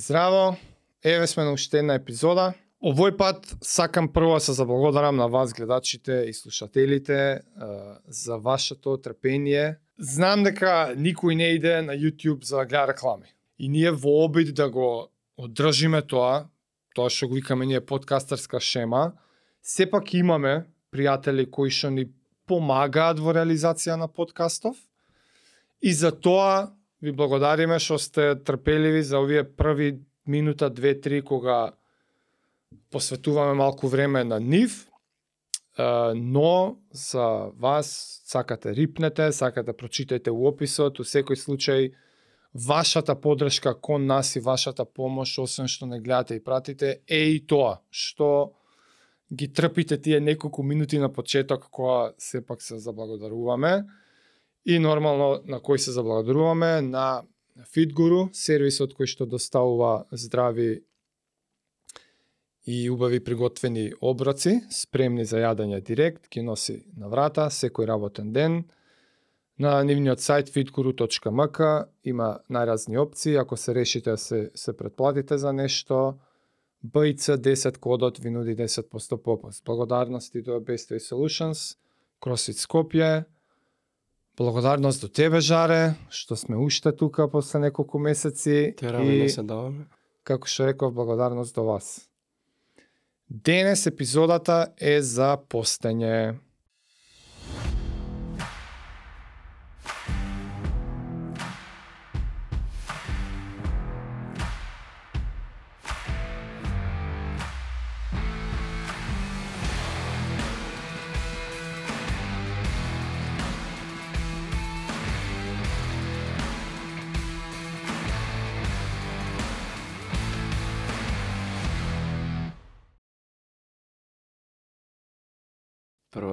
Здраво, еве сме на уште една епизода. Овој пат сакам прво да се заблагодарам на вас гледачите и слушателите за вашето трпение. Знам дека никој не иде на YouTube за да гледа реклами. И ние во обид да го одржиме тоа, тоа што го викаме ние подкастерска шема, сепак имаме пријатели кои што ни помагаат во реализација на подкастов. И за тоа ви благодариме што сте трпеливи за овие први минута, две, три, кога посветуваме малку време на нив, но за вас сакате рипнете, сакате да прочитајте у описот, у секој случај вашата подршка кон нас и вашата помош, освен што не гледате и пратите, е и тоа, што ги трпите тие неколку минути на почеток која сепак се заблагодаруваме и нормално на кој се заблагодаруваме на Fitguru, сервисот кој што доставува здрави и убави приготвени оброци, спремни за јадење директ, ги носи на врата секој работен ден. На нивниот сајт fitguru.mk има најразни опции, ако се решите да се, се предплатите за нешто, BC10 кодот ви нуди 10% попуст. Благодарности до Best Way Solutions, CrossFit Skopje. Благодарност до тебе, Жаре, што сме уште тука после неколку месеци. Тераме и... не се даваме. Како што реков, благодарност до вас. Денес епизодата е за постење.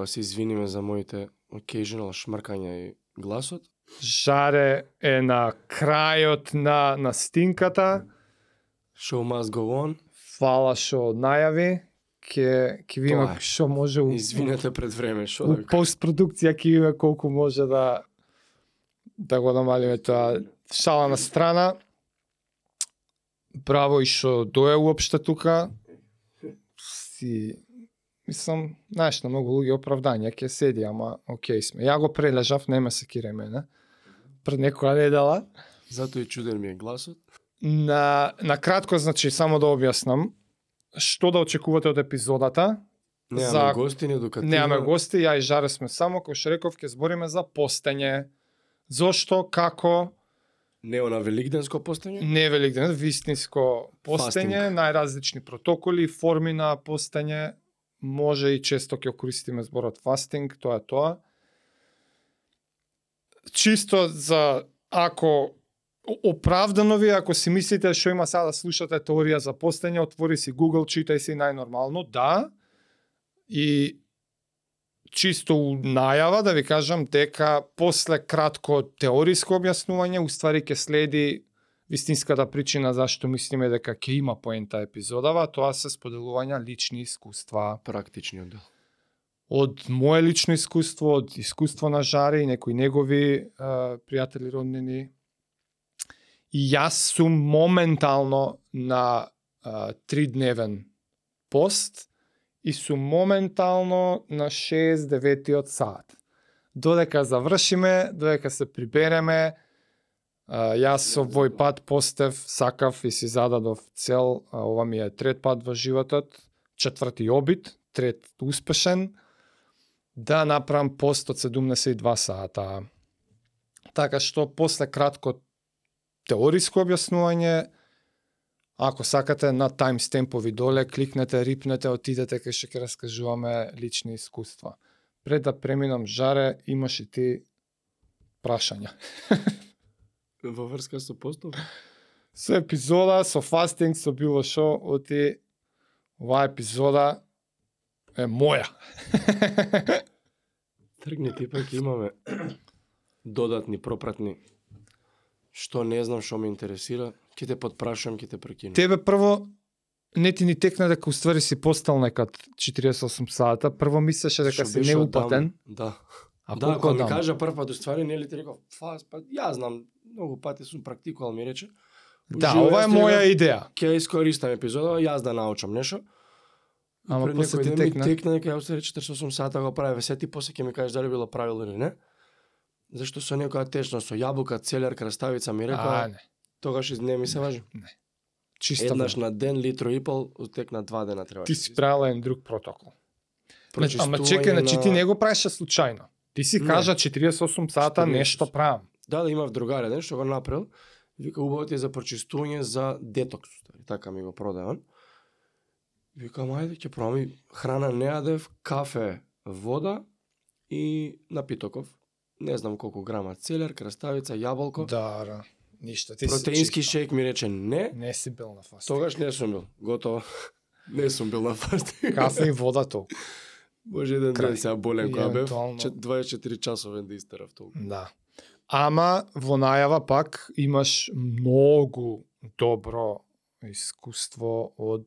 Да се извиниме за моите occasional шмркања и гласот. Жаре е на крајот на на стинката. Show must go on. Фала што најави. Ке ке видиме што може у, Извинете пред време, што да постпродукција ќе видиме колку може да да го намалиме тоа шала на страна. Браво и што дое уопште тука. Си мислам, знаеш, на многу луѓе оправдања ќе седи, ама окей сме. Ја го прележав, нема се кире мене. Пред некоја недела. Затоа и чуден ми е гласот. На, на кратко, значи, само да објаснам, што да очекувате од епизодата. Немаме За- гости, не докато Немаме гости, ја и Жаре сме само, кој што реков, ќе збориме за постење. Зошто, како, Не на великденско постење? не великден, вистинско постење, Фастинг. најразлични протоколи, форми на постење, може и често ќе користиме зборот фастинг, тоа е тоа. Чисто за ако оправдано ви ако си мислите што има сега да слушате теорија за постење, отвори си Google, читај си најнормално, да. И чисто у најава да ви кажам дека после кратко теориско објаснување, уствари ќе следи вистинската причина зашто мислиме дека ќе има поента епизодава, тоа се споделувања лични искуства Практичниот дел. од мое лично искуство, од искуство на Жаре и некои негови е, пријатели роднини. И јас сум моментално на е, тридневен пост и сум моментално на 6-9 саат. Додека завршиме, додека се прибереме, Јас со овој пат постев, сакав и си зададов цел, а, ова ми е трет пат во животот, четврти обид, трет успешен, да направам пост од 72 сата. Така што после кратко теориско објаснување, ако сакате на таймстемпови доле, кликнете, рипнете, отидете кај што ќе раскажуваме лични искуства. Пред да преминам жаре, имаш и ти прашања. Во врска со постов? Со епизода, со фастинг, со било шо, оти оваа епизода е моја. Тргни ти пак имаме додатни пропратни што не знам што ме интересира, ќе те подпрашам, ќе те прекинам. Тебе прво не ти ни текна дека уствари си постал некад 48 сата, прво мислеше дека си неупатен. Да. А да, кога ми кажа прв пат уствари, нели ти реков, фас, па ја знам, многу пати сум практикувал, ми рече, Да, Уживај, ова е моја идеја. Ќе ја искористам епизода, јас да научам нешто. Ама Пред после ти ми текна. текна дека ја остави 48 сата го прави, се ти после ќе ми кажеш дали било правилно или не. Зашто со некоја течност, со јабука, целер, краставица ми А, рекоа, не. тогаш не ми се важи. Чиста Еднаш на ден, литро и пол, тек на два дена треба. Ти си правила еден друг протокол. Значи, ама чекај, значи на- ти не го правиш случајно. Ти си Не. кажа 48 сата 48. нешто правам. Да, да, имав другар еден што го направил. Вика, убаво ти е за прочистување за детокс. Така ми го продаде он. Викам, ајде, ќе пробам и храна не јадев, кафе, вода и напитоков. Не знам колку грама целер, краставица, јаболко. Да, да. Ништо. Ти Протеински си шейк ми рече не. Не си бил на фаст. Тогаш не сум бил. Готово. не сум бил на фастинг. Кафе и вода толку. Може еден ден сега болен која бев. евентуално- чет- 24 часовен да истерав толку. Да. Ама во најава пак имаш многу добро искуство од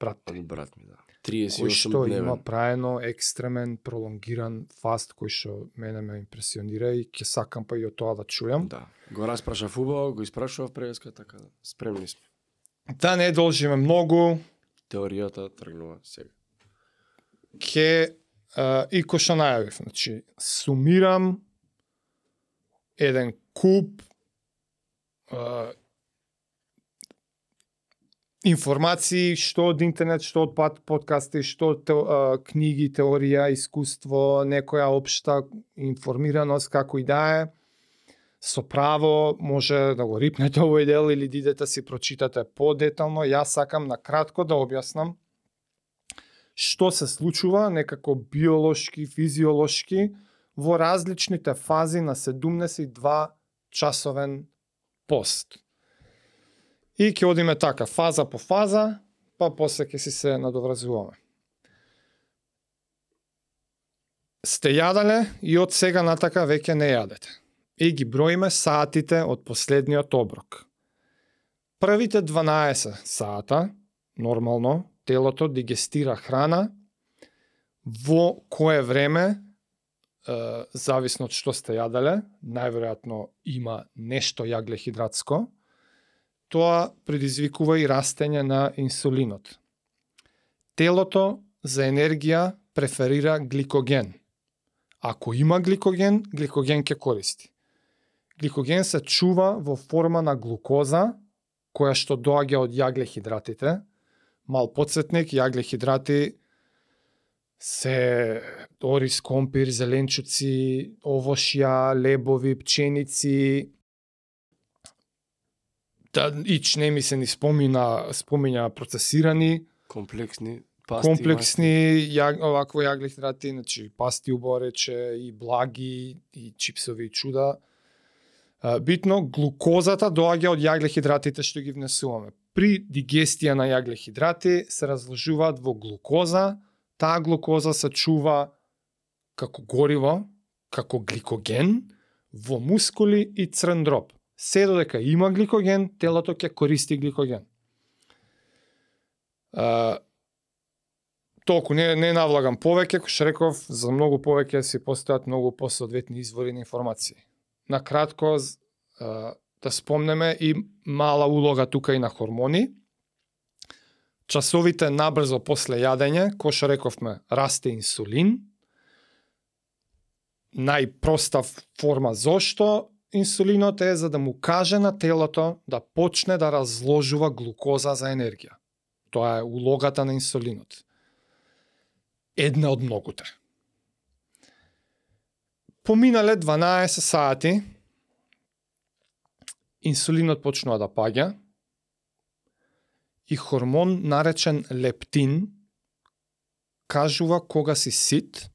брат ти, Од брат ми, да. кој 38 што има дневен. праено екстремен, пролонгиран фаст кој што мене ме импресионира и ќе сакам па и од тоа да чујам. Да. Го распрашав убаво, го испрашував преска, така да. Спремни сме. Да не должиме многу, Теоријата тргнува сега. ќе а, и кој што најавив, значи сумирам еден куп а, информации што од интернет, што од пат подкасти, што од те, а, книги, теорија, искуство, некоја општа информираност како и да е. Со право може да го рипнете овој дел или да идете си прочитате подетално. Јас сакам на кратко да објаснам што се случува некако биолошки, физиолошки во различните фази на 72 часовен пост. И ќе одиме така, фаза по фаза, па после ќе си се надовразуваме. Сте јадале и од сега натака веќе не јадете. И ги броиме саатите од последниот оброк. Првите 12 сата, нормално, телото дигестира храна во кое време зависно од што сте јаделе, најверојатно има нешто јаглехидратско, тоа предизвикува и растење на инсулинот. Телото за енергија преферира гликоген. Ако има гликоген, гликоген ќе користи. Гликоген се чува во форма на глукоза, која што доаѓа од јаглехидратите. Мал подсетник, јаглехидрати се орис, компир, зеленчуци, овошја, лебови, пченици. Да, ич не ми се ни спомина, спомиња процесирани, Комплексни пасти. комплексни ја, овакво јаглехидрати, значи пасти уборече и благи и чипсови и чуда. Битно, глукозата доаѓа од јаглехидратите што ги внесуваме. При дигестија на јаглехидрати се разложуваат во глукоза, таа глукоза се чува како гориво, како гликоген, во мускули и црн дроб. Се додека има гликоген, телото ќе користи гликоген. А, толку не не навлагам повеќе, кој реков, за многу повеќе си постојат многу посоодветни извори на информации. На кратко да спомнеме и мала улога тука и на хормони. Часовите набрзо после јадење, кој што рековме, расте инсулин. Најпроста форма зошто инсулинот е за да му каже на телото да почне да разложува глукоза за енергија. Тоа е улогата на инсулинот. Една од многуте. Поминале 12 сати, инсулинот почнува да паѓа и хормон наречен лептин кажува кога си сит,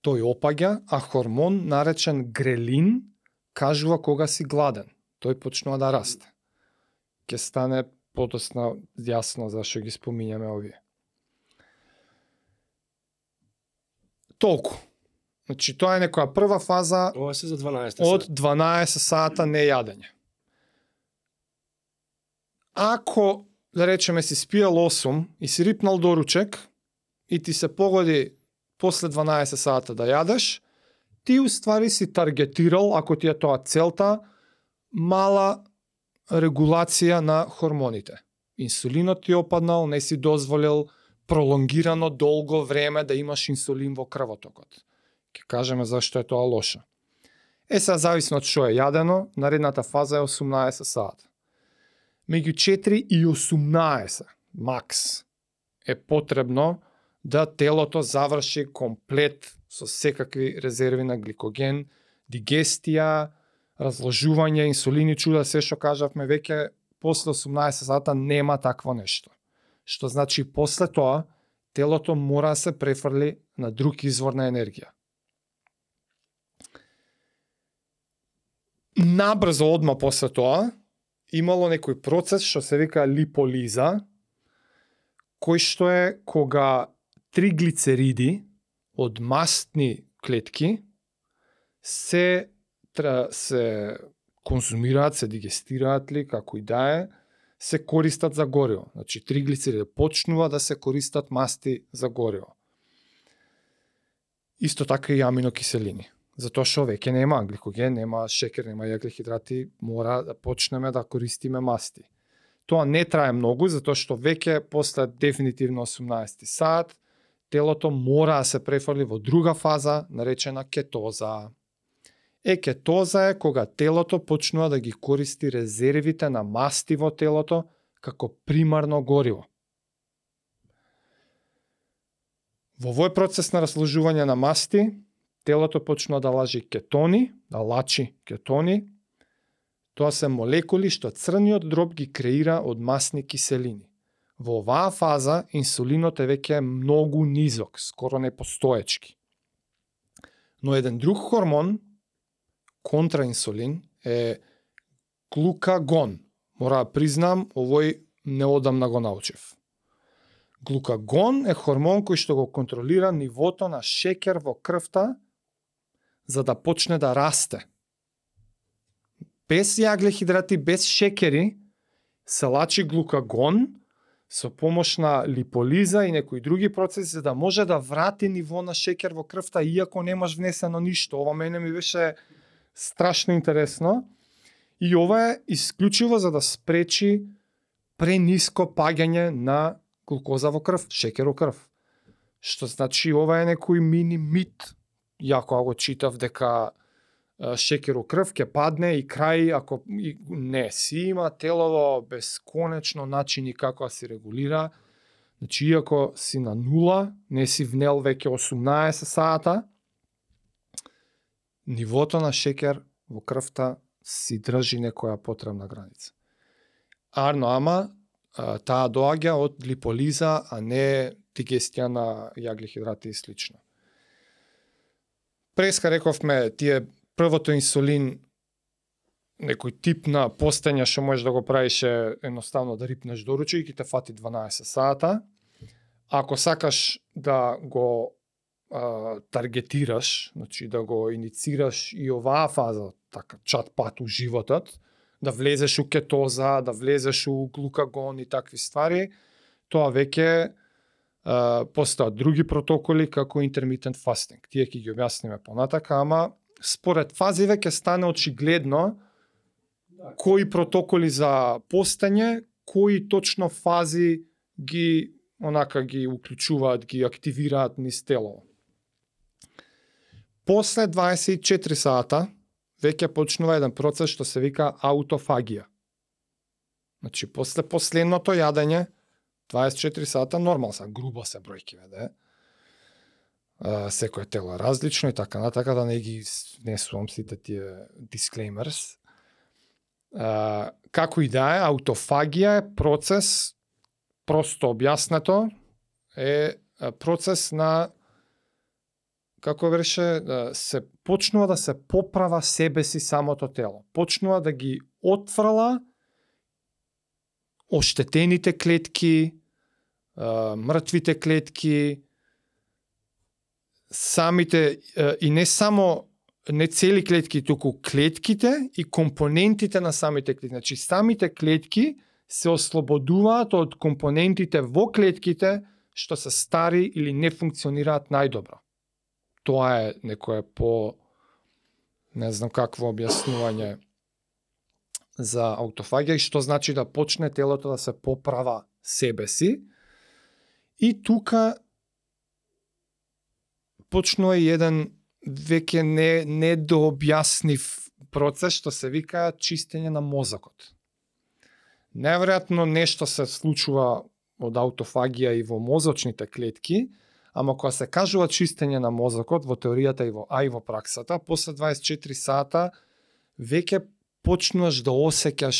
тој опаѓа, а хормон наречен грелин кажува кога си гладен. Тој почнува да расте. Ке стане подосна јасно зашо ги спомињаме овие. Толку. Значи, тоа е некоја прва фаза Ова се за 12 од сати. 12 сата нејадење. Ако, да речеме, си спиел 8 и си рипнал доручек и ти се погоди после 12 сата да јадеш, ти уствари си таргетирал, ако ти е тоа целта, мала регулација на хормоните. Инсулинот ти опаднал, не си дозволил пролонгирано долго време да имаш инсулин во крвотокот. Ке кажеме зашто е тоа лошо. Е сега зависно од што е јадено, наредната фаза е 18 сата. Меѓу 4 и 18 макс е потребно да телото заврши комплет со секакви резерви на гликоген, дигестија, разложување, инсулини, чуда, се што кажавме веќе после 18 сата нема такво нешто. Што значи после тоа телото мора да се префрли на друг извор на енергија. Набрзо одма после тоа имало некој процес што се вика липолиза, кој што е кога триглицериди од мастни клетки се се консумираат, се дигестираат ли, како и да е, се користат за гориво. Значи, триглицериди почнува да се користат масти за гориво. Исто така и аминокиселини затоа што веќе нема гликоген, нема шекер, нема јаглехидрати, мора да почнеме да користиме масти. Тоа не трае многу, затоа што веќе после дефинитивно 18 сат, телото мора да се префрли во друга фаза, наречена кетоза. Е, кетоза е кога телото почнува да ги користи резервите на масти во телото како примарно гориво. Во овој процес на разложување на масти, телото почнува да лажи кетони, да лачи кетони. Тоа се молекули што црниот дроб ги креира од масни киселини. Во оваа фаза инсулинот е веќе многу низок, скоро непостоечки. Но еден друг хормон, контраинсулин, е глукагон. Мора да признам, овој неодамна го научив. Глукагон е хормон кој што го контролира нивото на шекер во крвта за да почне да расте. Без јаглехидрати, без шекери, се лачи глукагон со помош на липолиза и некои други процеси за да може да врати ниво на шекер во крвта иако немаш внесено ништо. Ова мене ми беше страшно интересно. И ова е исклучиво за да спречи прениско паѓање на глукоза во крв, шекер во крв. Што значи ова е некој мини мит ја го читав дека шекер у крв ќе падне и крај ако и, не си има телово бесконечно начини како да се регулира. Значи иако си на нула, не си внел веќе 18 сата, нивото на шекер во крвта си држи некоја потребна граница. Арно ама таа доаѓа од липолиза, а не дигестија на јаглихидрати и слично преска рековме тие првото инсулин некој тип на постење што можеш да го правиш е едноставно да рипнеш доручок и ќе те фати 12 сата. Ако сакаш да го а, таргетираш, значи да го иницираш и оваа фаза, така чат пат у животот, да влезеш у кетоза, да влезеш у глукагон и такви ствари, тоа веќе постојат други протоколи како intermittent fasting. Тие ќе ги објасниме понатака, ама според фазиве ќе стане очигледно кои протоколи за постење, кои точно фази ги онака ги уклучуваат, ги активираат низ тело. После 24 сата веќе почнува еден процес што се вика аутофагија. Значи, после последното јадење, 24 сата нормал са, грубо се бројкиве, да Секое тело е различно и така натака да не ги внесувам сите тие дисклеймерс. А, како и да е, аутофагија е процес, просто објаснето, е процес на како беше, да се почнува да се поправа себе си самото тело. Почнува да ги отфрла оштетените клетки, мртвите клетки, самите и не само не цели клетки, туку клетките и компонентите на самите клетки. Значи, самите клетки се ослободуваат од компонентите во клетките што се стари или не функционираат најдобро. Тоа е некое по не знам какво објаснување за аутофагија и што значи да почне телото да се поправа себе си. И тука почнува еден веќе не недообјаснив процес што се вика чистење на мозокот. Неверојатно нешто се случува од аутофагија и во мозочните клетки, ама кога се кажува чистење на мозокот во теоријата и во а и во праксата, после 24 сата веќе почнуваш да осеќаш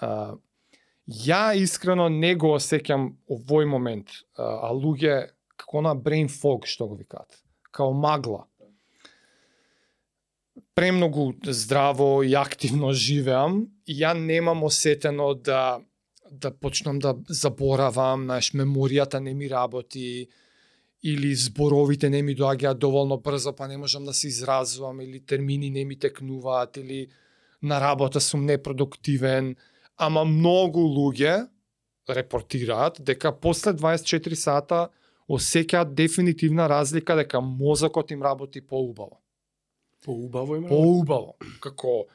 а, ја искрено не го осеќам овој момент, а, луѓе како на brain fog што го викаат, као магла. Премногу здраво и активно живеам и ја немам осетено да да почнам да заборавам, знаеш, меморијата не ми работи, или зборовите не ми доаѓаат доволно брзо, па не можам да се изразувам, или термини не ми текнуваат, или на работа сум непродуктивен, ама многу луѓе репортираат дека после 24 сата осеќаат дефинитивна разлика дека мозокот им работи поубаво. Поубаво има. Поубаво. Како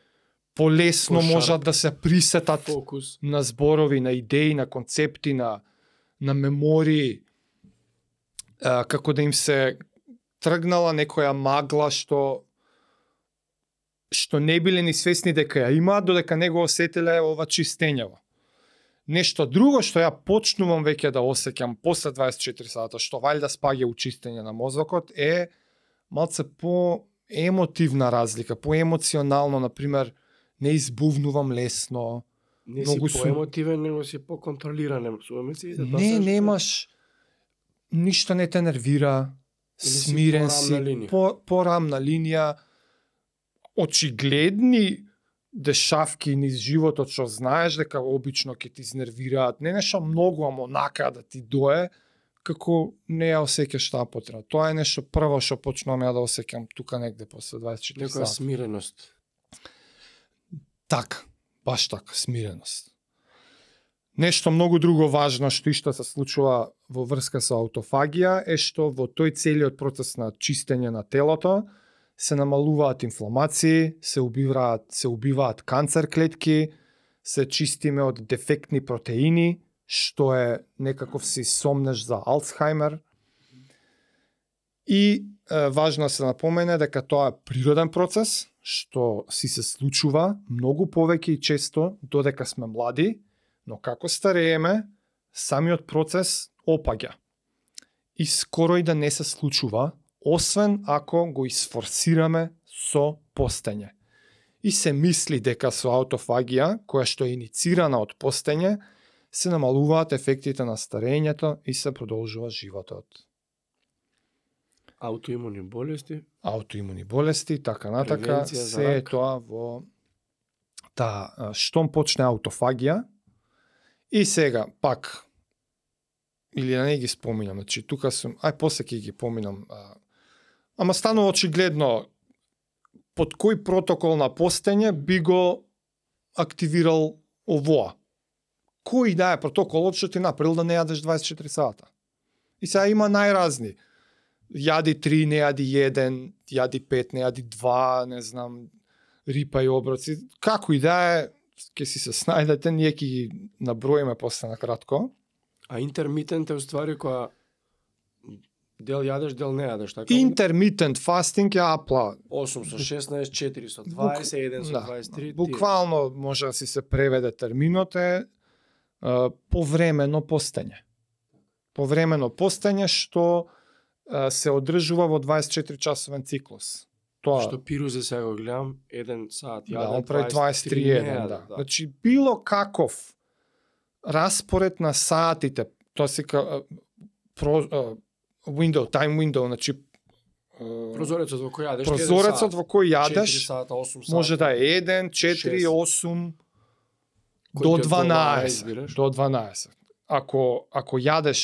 полесно Пошарп. можат да се присетат фокус. на зборови, на идеи, на концепти, на, на мемории, а, како да им се тргнала некоја магла што што не биле ни свесни дека ја имаат, додека не го осетиле ова чистењево. Нешто друго што ја почнувам веќе да осеќам после 24 сата, што валјда спаѓа учистење на мозокот, е малце по емотивна разлика, по емоционално, на пример, не избувнувам лесно, Не Многу си поемотивен, него си поконтролиран. Тоа Не, немаш ништо не те нервира, смирен си, линија. по, порамна линија, очигледни дешавки низ животот што знаеш дека обично ќе ти изнервираат, не нешто многу, ама онака да ти дое, како не ја осеќаш таа потреба. Тоа е нешто прво што почнувам ја да осеќам тука негде после 24 Некоја сата. смиреност. Така, баш така, смиреност. Нешто многу друго важно што и што се случува во врска со аутофагија е што во тој целиот процес на чистење на телото се намалуваат инфламации, се убиваат, се убиваат канцер клетки, се чистиме од дефектни протеини, што е некаков си сомнеш за Алцхаймер. И е, важно да се напомене дека тоа е природен процес, што си се случува многу повеќе и често додека сме млади, но како старееме, самиот процес опаѓа. И скоро и да не се случува, освен ако го изфорсираме со постење. И се мисли дека со аутофагија, која што е иницирана од постење, се намалуваат ефектите на старењето и се продолжува животот. Аутоимуни болести. Аутоимуни болести, така натака, се е тоа во та штом почне аутофагија и сега пак или да не ги споминам, значи тука сум, ај после ќе ги поминам. А, ама станува очигледно под кој протокол на постење би го активирал овоа. Кој да е протоколот што ти направил да не јадеш 24 сата? И сега има најразни. Јади 3, не јади 1, јади 5, не јади 2, не знам, рипа и оброци. Како и да е, ќе си се снајдете, ние ќе ги наброиме после на кратко. А интермитент е уствари која дел јадеш, дел не јадеш, така? Intermittent fasting е апла. 8 со 16, 4 со Бук- 20, 1 со да, 23. тие. Буквално може да си се преведе терминот е повремено постење. Повремено постење што се одржува во 24 часовен циклус. Тоа Што пирузе сега го гледам, 1 сат Да, јаден, он прави 23 не еден, јаде, да. Значи било каков распоред на саатите, тоа се про, window, time window, значи Прозорецот во кој јадеш, прозорецот во кој 4 јадеш сата, 8 сата. може да е 1, 4, Шест. 8 Кој до ти одговара, 12. избираш. До 12. Ако ако јадеш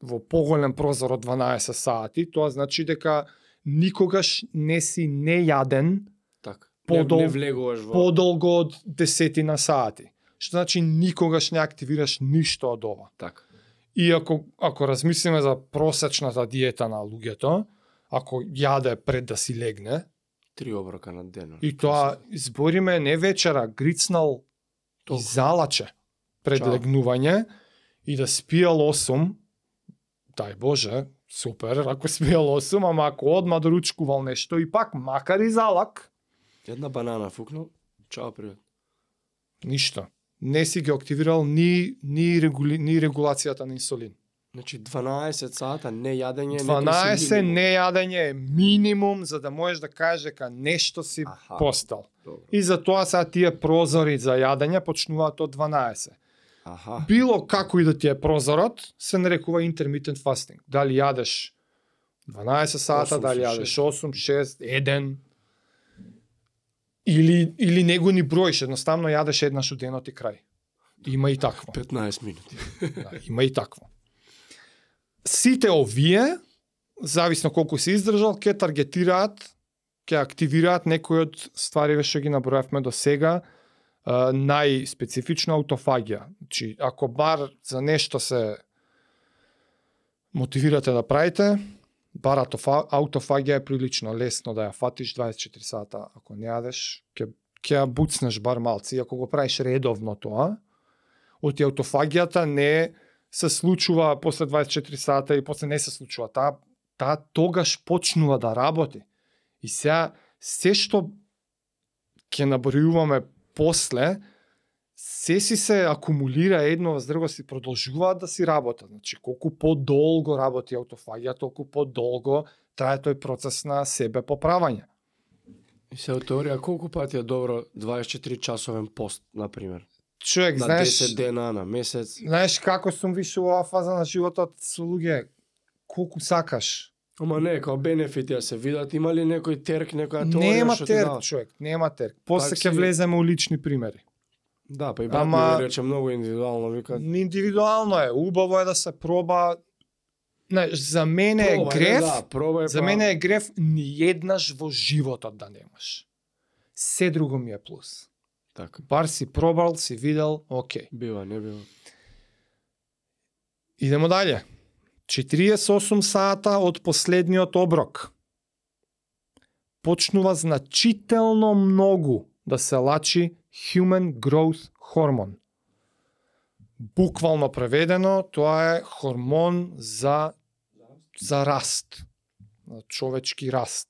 во поголем прозор од 12 сати, тоа значи дека никогаш не си нејаден Така. Подол- Не, не влегуваш во... подолго од десетина сати. Што значи никогаш не активираш ништо од ова. Така. И ако, ако размислиме за просечната диета на луѓето, ако јаде пред да си легне, Три оброка на ден. И тоа збориме не вечера, грицнал и Толку. залаче пред Чао. легнување и да спиел 8, дај Боже, супер, ако спиел 8, ама ако одма доручкувал нешто и пак, макар и залак, Една банана фукнал. Чао, привет. ништо. Не си ги активирал ни, ни, регули, ни регулацијата на инсулин. Значи 12 сата не јадење, 12 некој си минимум. нејадење е минимум за да можеш да кажеш дека нешто си Аха. постал. Добро. И затоа сега тие прозори за јадење почнуваат од 12. Аха. Било како и да ти е прозорот, се нарекува intermittent fasting. Дали јадеш 12 сата, Осум дали со јадеш шест. 8, 6, 1, или, или не го ни броиш, едноставно јадеш еднаш у денот и крај. Има и такво. 15 минути. Да, има и такво. Сите овие, зависно колку си издржал, ќе таргетираат, ќе активираат некои од ствариве што ги набројавме до сега, најспецифично аутофагија. Значи, ако бар за нешто се мотивирате да правите, бар аутофагија е прилично лесно да ја фатиш 24 сата. Ако не јадеш, ќе ќе ја буцнеш бар малци. И ако го правиш редовно тоа, од аутофагијата не се случува после 24 сата и после не се случува. Таа таа тогаш почнува да работи. И сега се што ќе набројуваме после се си се акумулира едно во друго си продолжуваат да си работат. Значи колку подолго работи аутофагија, толку подолго трае тој процес на себе поправање. И се теорија колку пати е добро 24 часовен пост, на пример. Човек, На знаеш, 10 дена, на месец. знаеш како сум вишел оваа фаза на животот со луѓе, колку сакаш. Ама не, као бенефити да се видат, има ли некој терк, некоја теорија Нема што ти терк, дава? човек, нема терк. После ќе си- влеземе у лични примери. Да, па и брат Ама- ми рече многу индивидуално, вика. Индивидуално е, убаво е да се проба. Знаеш, за мене е Пробај, греф, да, пробај, за па- мене е греф ни еднаш во животот да немаш. Се друго ми е плюс. Така. Бар си пробал, си видел, окей. Бива, не бива. Идемо дале. 48 сата од последниот оброк. Почнува значително многу да се лачи Human Growth Hormone. Буквално преведено, тоа е хормон за за раст, за човечки раст.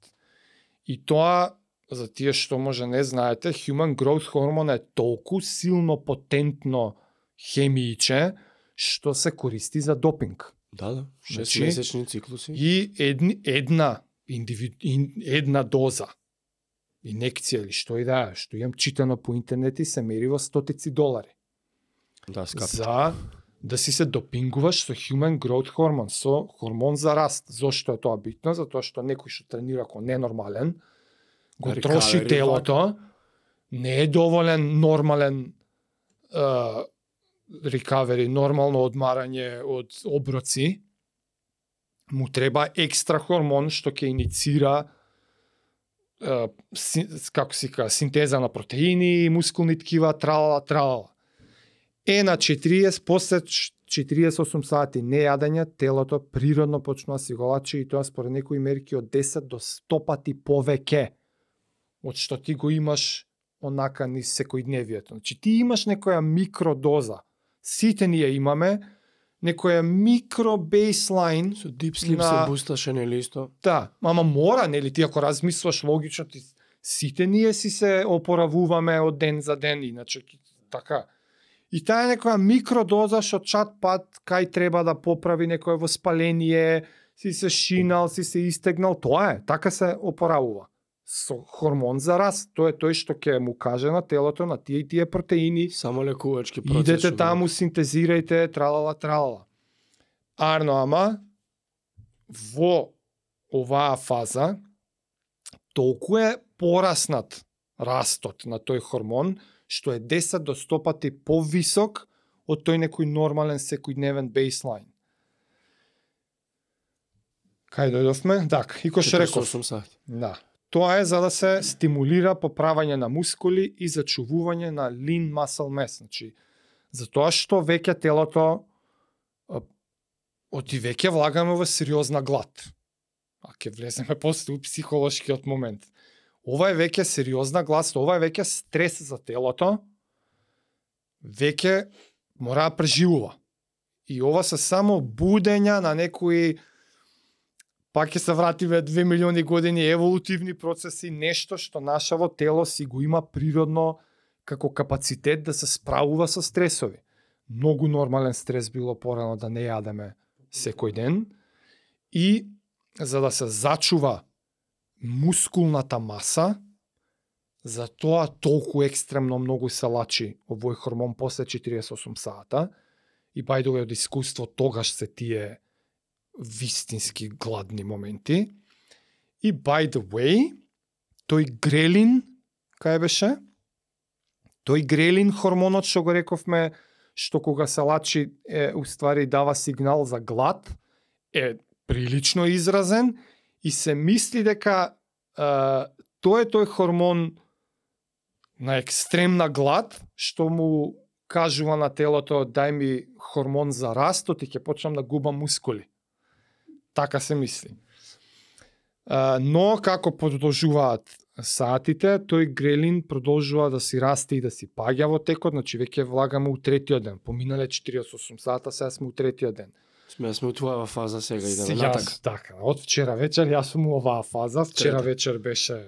И тоа, за тие што може не знаете, Human Growth Hormone е толку силно потентно хемииче, што се користи за допинг. Да, да. 6 Значи- месечни циклуси. И едни, една индивид, ин, една доза инекција или што и да е, што имам читано по интернет и се мери во стотици долари. Да, скап. За да си се допингуваш со Human Growth Hormone, со хормон за раст. Зошто е тоа битно? Затоа што некој што тренира ко ненормален, го Recovery троши телото, не е доволен нормален uh, рекавери, нормално одмарање од оброци, му треба екстра хормон што ќе иницира како си кажа, синтеза на протеини, мускулни ткива, тралала, тралала. Е на 40 после 48 сати нејадење, телото природно почнува да си го лачи и тоа според некои мерки од 10 до 100 пати повеќе од што ти го имаш онака ни секојдневието. Значи ти имаш некоја микродоза. Сите ние имаме некоја микро бейслайн Со deep sleep на- се бусташе нели исто. Да, ама мора, нели ти ако размислуваш логично, ти сите ние си се опоравуваме од ден за ден, иначе така. И таа е некоја микродоза што чат пат кај треба да поправи некое воспаление, си се шинал, си се истегнал, тоа е, така се опоравува. Со хормон за раст, тоа е тој што ќе му каже на телото на тие и тие протеини, Само лекувачки процес. Идете таму, синтезирајте, тралала, тралала. Арно, ама, во оваа фаза, толку е пораснат растот на тој хормон, што е 10 до 100 пати повисок од тој некој нормален секојдневен бейслайн. Кај дојдовме? Так, и кој што реков. 48 сати. Да. Тоа е за да се стимулира поправање на мускули и зачувување на lean muscle mass. Значи, затоа што веќе телото оти веќе влагаме во сериозна глад. А ќе влеземе после у психолошкиот момент. Ова е веќе сериозна глад, ова е веќе стрес за телото. Веќе мора да преживува. И ова се само будења на некои пак ќе се вратиме 2 милиони години еволутивни процеси, нешто што нашаво тело си го има природно како капацитет да се справува со стресови. Многу нормален стрес било порано да не јадеме секој ден и за да се зачува мускулната маса, за тоа толку екстремно многу се лачи овој хормон после 48 сата и бајдове од искуство тогаш се тие вистински гладни моменти. И by the way, тој грелин, кај беше? Тој грелин хормонот што го рековме, што кога се лачи е уствари дава сигнал за глад, е прилично изразен и се мисли дека е, тој е тој хормон на екстремна глад што му кажува на телото дај ми хормон за растот и ќе почнам да губам мускули. Така се мисли. А, но како продолжуваат саатите, тој грелин продолжува да си расте и да си паѓа во текот, значи веќе влагаме у третиот ден. Поминале 48 сата, сега сме у третиот ден. Сме сме у твоја фаза сега и да Сега, натака. така, од вчера вечер јас сум у оваа фаза. Вчера Трета. вечер беше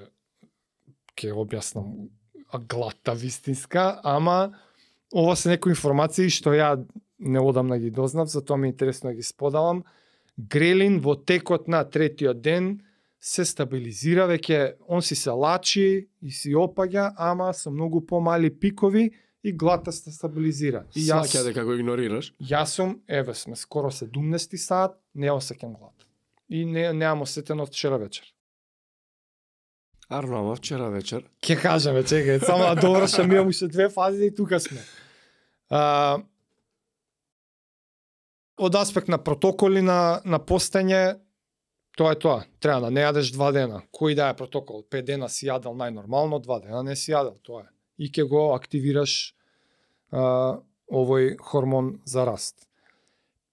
ќе објаснам а, гладта вистинска, ама ова се некои информации што ја не одамна ги дознав, затоа ми е интересно да ги споделам. Грелин во текот на третиот ден се стабилизира, веќе он си се лачи и си опаѓа, ама со многу помали пикови и гладта се стабилизира. И јас, Сваќа дека го игнорираш. јас сум, еве сме скоро 17 сат, не осеќам глад. И не, неам осетено од вчера вечер. Арно, ама вчера вечер. Ке кажеме, чекај, само да довршам, имам уште две фази и тука сме. А, од аспект на протоколи на, на постење, тоа е тоа. Треба да не јадеш два дена. Кој да е протокол? Пет дена си јадел најнормално, два дена не си јадел, тоа е. И ќе го активираш а, овој хормон за раст.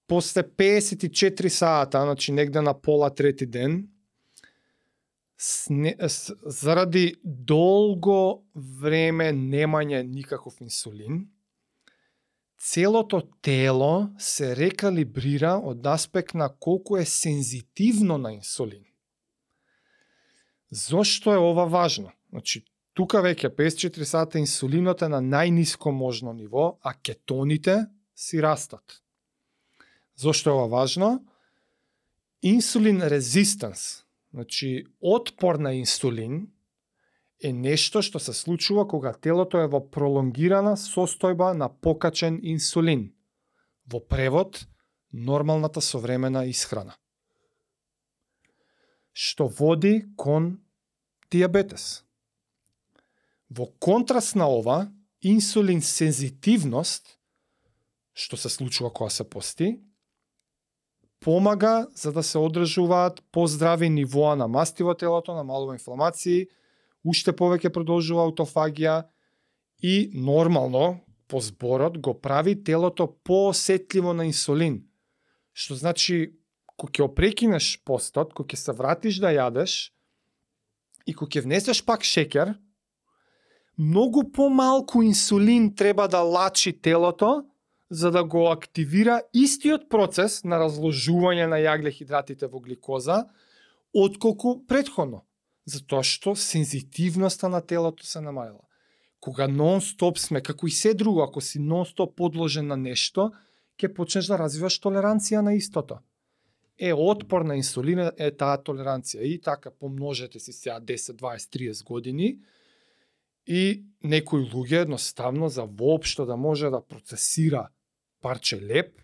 После 54 сата, значи негде на пола трети ден, сне, с, заради долго време немање никаков инсулин, целото тело се рекалибрира од аспект на колку е сензитивно на инсулин. Зошто е ова важно? Значи, тука веќе 54 сата инсулинот е на најниско можно ниво, а кетоните си растат. Зошто е ова важно? Инсулин резистанс, значи отпор на инсулин, е нешто што се случува кога телото е во пролонгирана состојба на покачен инсулин. Во превод, нормалната современа исхрана. Што води кон диабетес. Во контраст на ова, инсулин сензитивност, што се случува кога се пости, помага за да се одржуваат поздрави нивоа на масти во телото, намалува инфламации, уште повеќе продолжува аутофагија и нормално по зборот го прави телото поосетливо на инсулин. Што значи кога ќе опрекинеш постот, кога ќе се вратиш да јадеш и кога ќе внесеш пак шеќер, многу помалку инсулин треба да лачи телото за да го активира истиот процес на разложување на јаглехидратите во гликоза, отколку предходно. Затоа што сензитивноста на телото се намалила. Кога нон-стоп сме, како и се друго, ако си нон-стоп подложен на нешто, ќе почнеш да развиваш толеранција на истото. Е, отпор на инсулин е таа толеранција. И така, помножете си сега 10, 20, 30 години, и некои луѓе едноставно за воопшто да може да процесира парче леп,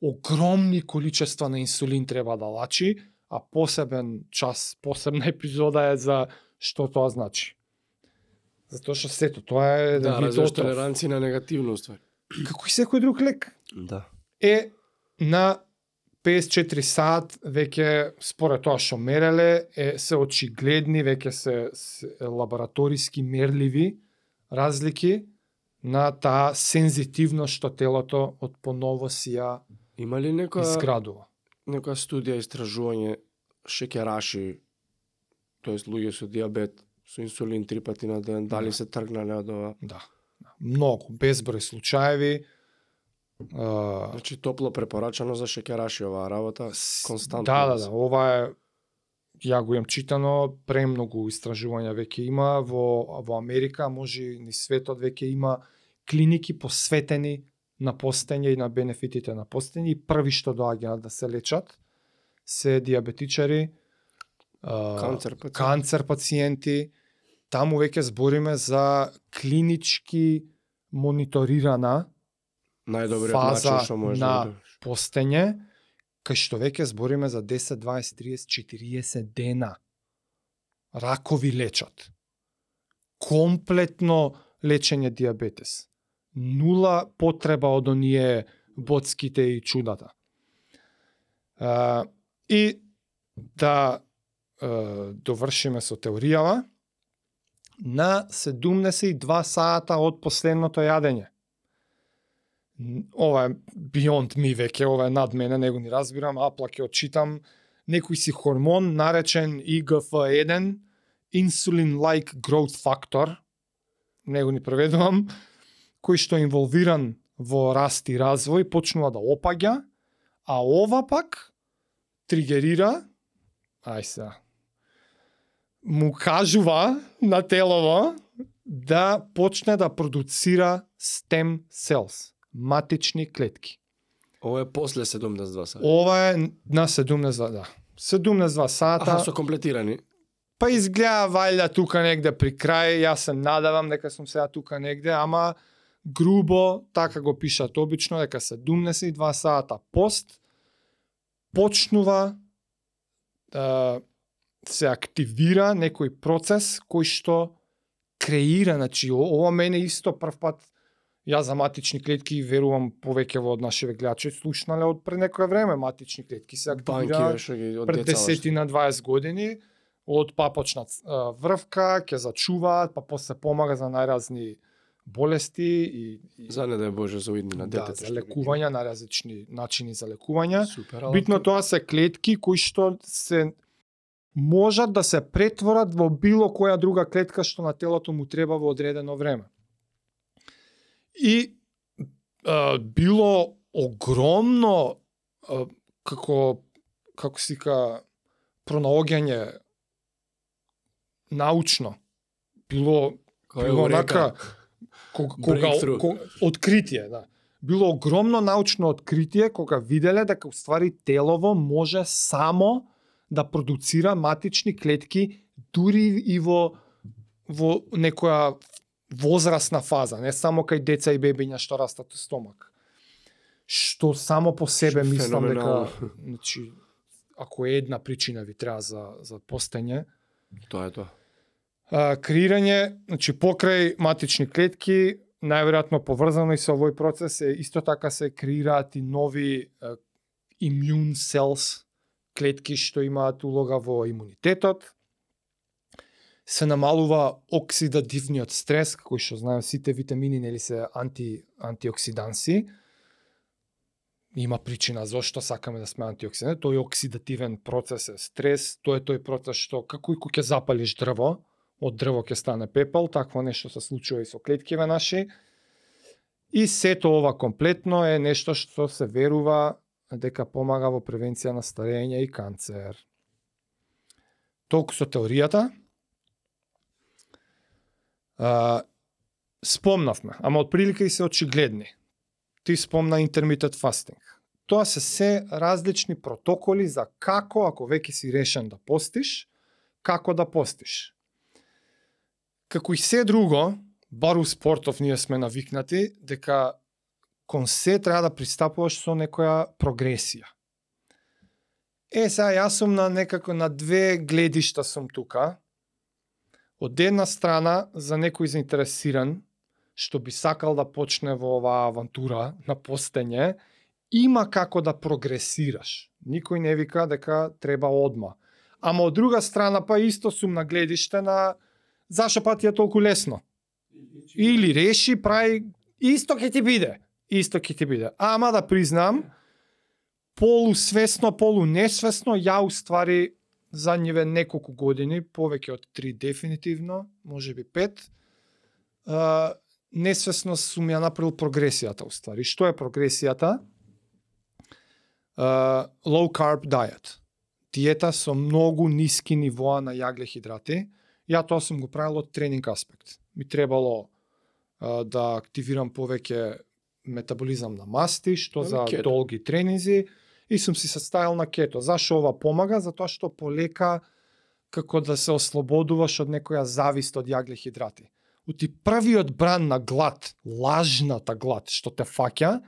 огромни количества на инсулин треба да лачи, а посебен час, посебна епизода е за што тоа значи. Затоа што сето тоа е Да, ги развиваш дотров. толеранција на негативно ствари. Како и секој друг лек. Да. Е на 54 сат веќе според тоа што мереле е се очигледни веќе се, се лабораториски мерливи разлики на таа сензитивност што телото од поново си ја Има ли некоја изградува. Некоја студија истражување шеќераши, тоест луѓе со диабет, со инсулин три пати на ден, дали Да. се тргнале од ова. Да. да. Многу, безброј случаеви. А, Значи топло препорачано за шеќераши оваа работа, константно. Да, да, да, ова е ја го имам читано, премногу истражувања веќе има во во Америка, може и низ светот веќе има клиники посветени на постење и на бенефитите на постење и први што доаѓаат да се лечат се диабетичари, Канцер пациенти. канцер пациенти, таму веќе збориме за клинички мониторирана Најдобриот фаза начин што може на- да постење, кај што веќе збориме за 10, 20, 30, 40 дена. Ракови лечат. Комплетно лечење диабетес. Нула потреба од оние боцките и чудата. А, и да а, довршиме со теоријава, на 72 сата од последното јадење. Ова е beyond me веќе, ова е над мене, не го ни разбирам, апла ќе отчитам некој си хормон наречен IGF-1, Insulin-like growth factor, не го ни преведувам, кој што е инволвиран во раст и развој, почнува да опаѓа, а ова пак тригерира, ај се, му кажува на телово да почне да продуцира stem cells, матични клетки. Ова е после 72 сати. Ова е на 17 да. 17 сата. Аха, со комплетирани. Па изгледа вајда тука негде при крај, јас се надавам дека сум сега тука негде, ама грубо така го пишат обично дека 72 сата пост почнува да се активира некој процес кој што креира, значи ова мене исто прв пат Јас за матични клетки верувам повеќе во од нашиве гледачи слушнале од пред некое време матични клетки се од пред деца. 10 на 20 години од папочна врвка, ќе зачуваат, па после помага за најразни болести и, и За не дај Боже за уидни на да, детето. за лекување на различни начини за лекување. Супер. работа. Битно тоа се клетки кои што се можат да се претворат во било која друга клетка што на телото му треба во одредено време. И а, било огромно а, како како се ка пронаоѓање научно било Кој е било онака кога, кога, кога откритие, да. Било огромно научно откритие кога виделе дека уствари телово може само да продуцира матични клетки дури и во во некоја возрастна фаза, не само кај деца и бебиња што растат стомак. Што само по себе Што мислам дека значи ако е една причина ви треба за за постење, Тоа е тоа. А, креирање, значи покрај матични клетки, најверојатно поврзано и со овој процес е исто така се креираат и нови а, immune cells, клетки што имаат улога во имунитетот. Се намалува оксидативниот стрес, кој што знаем сите витамини нели се анти антиоксиданси. Има причина зошто сакаме да сме антиоксиданти, тој оксидативен процес е стрес, тој е тој процес што како и кога ќе запалиш дрво, од дрво ќе стане пепел, такво нешто се случува и со клеткиве наши. И сето ова комплетно е нешто што се верува дека помага во превенција на старење и канцер. Толку со теоријата. А, спомнавме, ама отприлика и се очигледни. Ти спомна интермитет фастинг. Тоа се се различни протоколи за како, ако веќе си решен да постиш, како да постиш. Како и се друго, бар у спортов ние сме навикнати дека кон се треба да пристапуваш со некоја прогресија. Е, сега јас сум на некако на две гледишта сум тука. Од една страна, за некој заинтересиран, што би сакал да почне во оваа авантура на постење, има како да прогресираш. Никој не вика дека треба одма. Ама од друга страна па исто сум на гледиште на зашо па ти е толку лесно. Или реши, прај, исто ќе ти биде. Исто ќе ти биде. Ама да признам, полусвесно, полунесвесно, ја уствари задниве неколку години, повеќе од три, дефинитивно, може би пет, а, несвесно сум ја направил прогресијата уствари. Што е прогресијата? Uh, low carb diet. Диета со многу ниски нивоа на јагле-хидрати. Ја тоа сум го правил од тренинг аспект. Ми требало uh, да активирам повеќе метаболизам на масти, што за кето. долги тренинзи и сум си се ставил на кето. Зашо ова помага? Затоа што полека како да се ослободуваш од некоја завист од јагле-хидрати. Ути првиот бран на глад, лажната глад што те фаќа,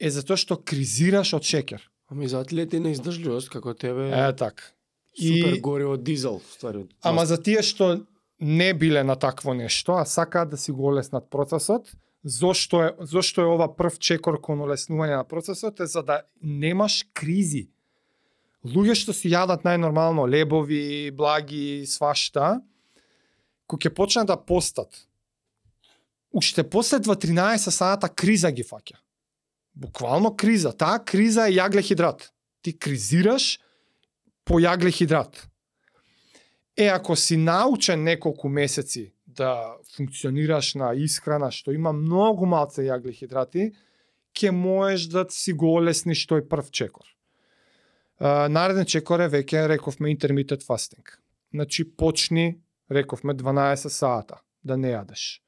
е затоа што кризираш од шеќер. Ами за атлети на издржливост како тебе Е така. Супер И- гориво дизел, ствари. од Ама за тие што не биле на такво нешто, а сакаат да си го олеснат процесот, зошто е зошто е ова прв чекор кон олеснување на процесот е за да немаш кризи. Луѓе што си јадат најнормално лебови, благи, свашта, кој ќе почнат да постат, уште после 2-13 сата криза ги фаќа. Буквално криза. Таа криза е јагле-хидрат. Ти кризираш по јаглехидрат Е, ако си научен неколку месеци да функционираш на исхрана што има многу малце јагле-хидрати, ќе можеш да си го олесниш тој прв чекор. Нареден чекор е веќе рековме intermittent fasting. Значи почни, рековме 12 сата да не јадеш.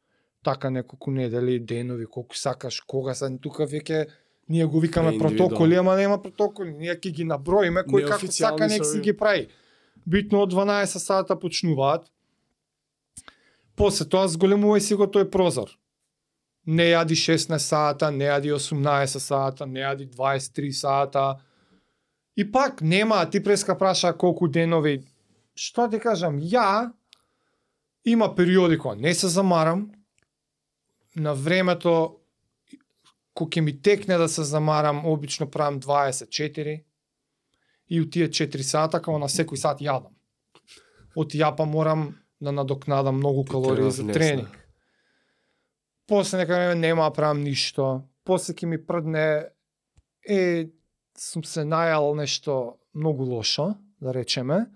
Така неколку недели, денови, колку сакаш, кога се тука веќе ние го викаме протоколи, ама нема протоколи, ние ќе ги наброиме кој како сака нек си ги прави. Битно од 12 сата почнуваат. После тоа зголемувај си го тој прозор. Не јади 16 сата, не јади 18 сата, не јади 23 сата. И пак нема, ти преска праша колку денови. Што ти кажам, ја има периоди кога не се замарам. На времето кога ќе ми текне да се замарам, обично правам 24 и у тие 4 сата како на секој сат јадам. Од ја па морам да надокнадам многу калории за тренинг. После нека време нема правам ништо. После ќе ми прдне е сум се најал нешто многу лошо, да речеме,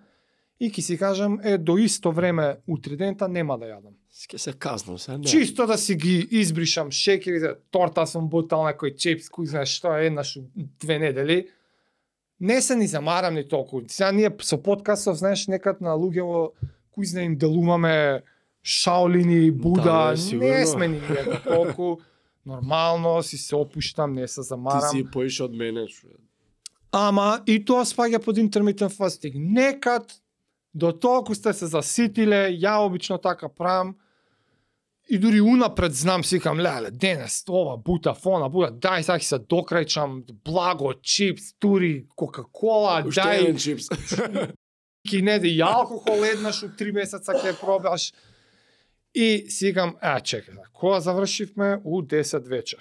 и ќе си кажам е до исто време утре дента нема да јадам. Ке се казнам се, не. Чисто да си ги избришам шекерите, торта сум бутал некој чипс, кој знае што е еднаш две недели. Не се ни замарам ни толку. Сега ние со подкастов, знаеш, некад на луѓево кој знае им делуваме Шаолини, Буда, Да, бе, не сигурно. сме ни толку. Нормално си се опуштам, не се Ти замарам. си поише од мене, што Ама и тоа спаѓа под intermittent fasting. Некад до толку сте се заситиле, ја обично така правам. И дури унапред знам, сикам, леле, денес ова бута, фона бута, дај сега ќе се докрајчам, благо, чипс, тури, кока-кола, дај, еден чипс. ки не да и алкохол еднаш у три месеца ќе пробаш. И сигам, е, чекај, кога завршивме? У 10 вечер.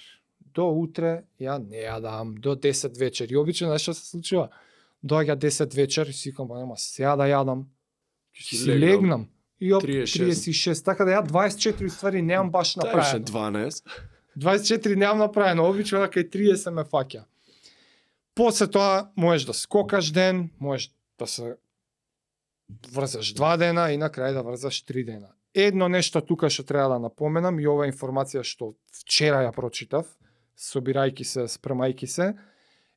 До утре ја не јадам, до 10 вечер. И обично знаеш што се случува? Доаѓа 10 вечер и сикам, па нема сега да јадам. Си Си легнам. И оп, 36. 36. Така да ја 24 ствари немам баш направено. 12. 24 немам направено, обично дека и 30 ме фаќа. После тоа можеш да скокаш ден, можеш да се врзаш два дена и на крај да врзаш три дена. Едно нешто тука што треба да напоменам и ова информација што вчера ја прочитав, собирајќи се, спремајќи се,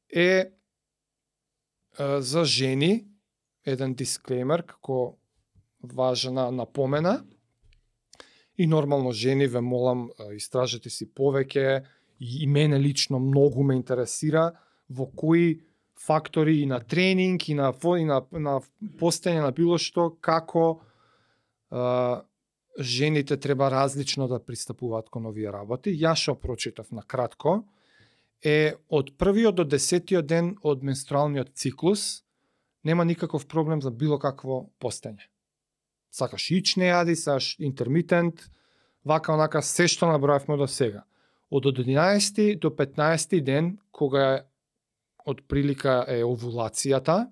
е е, за жени еден дисклеймер како важна напомена и нормално жени ве молам истражете си повеќе и, и мене лично многу ме интересира во кои фактори и на тренинг и на и на на постење на било што како а, жените треба различно да пристапуваат кон овие работи. Ја што прочитав на кратко е од првиот до десетиот ден од менструалниот циклус нема никаков проблем за било какво постење. Сакаш ич не јади, сакаш интермитент, вака онака се што набројавме до сега. Од 11 до 15 ден, кога е од прилика е овулацијата,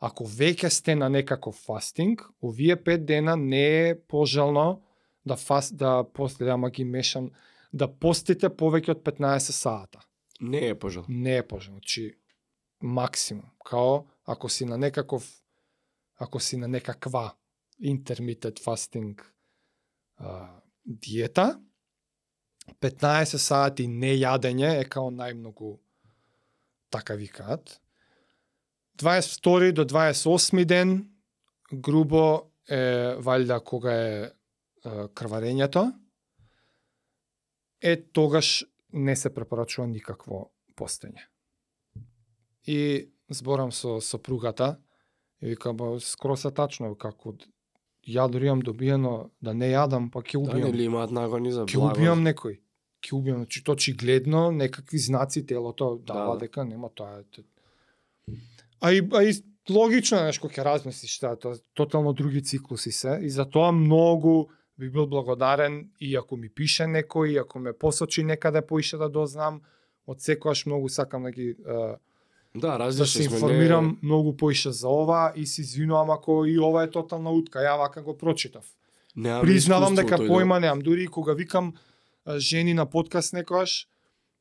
ако веќе сте на некаков фастинг, овие 5 дена не е пожелно да фаст да после ама ги мешам да постите повеќе од 15 сата. Не е пожел. Не е пожелно, значи максимум. Као ако си на некаков ако си на некаква intermittent fasting а, диета. 15 сати не јадење е као најмногу така викаат. 22 до 28 ден грубо е валјда кога е, е крварењето. Е тогаш не се препорачува никакво постење. И зборам со сопругата и викам, скоро се тачно, како ја дори имам добиено да не јадам, па ќе Да, убијам. нели имаат нагони за ќе убијам некој. Ќе убијам, значи то очигледно некакви знаци телото дава Да, да. дека нема тоа. А и, а и логично е, знаеш, кога ќе размислиш тоа, тоа тотално други циклуси се и за тоа многу би бил благодарен и ако ми пише некој, и ако ме посочи некаде поише да дознам, од секојаш многу сакам да ги е, Да, да различни се сме. информирам Не... многу поише за ова и се извинувам ако и ова е тотална утка, ја вака го прочитав. Неаме Признавам дека да- појма немам, дури и кога викам жени на подкаст некојаш,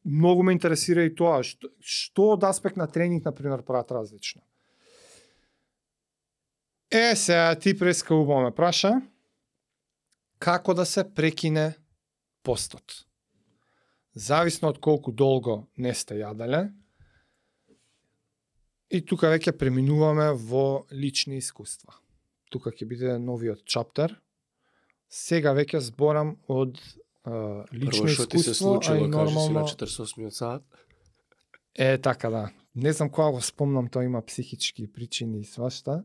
многу ме интересира и тоа, што, што од аспект на тренинг, на пример, прават различно. Е, сега ти преска убаво ме праша, како да се прекине постот. Зависно од колку долго не сте јаделе, и тука веќе преминуваме во лични искуства. Тука ќе биде новиот чаптер. Сега веќе зборам од а, лично Прво што ти се искуство, а случило, и кажи си на нормално... 48 сат. Е, така да. Не знам кога го спомнам, тоа има психички причини и свашта.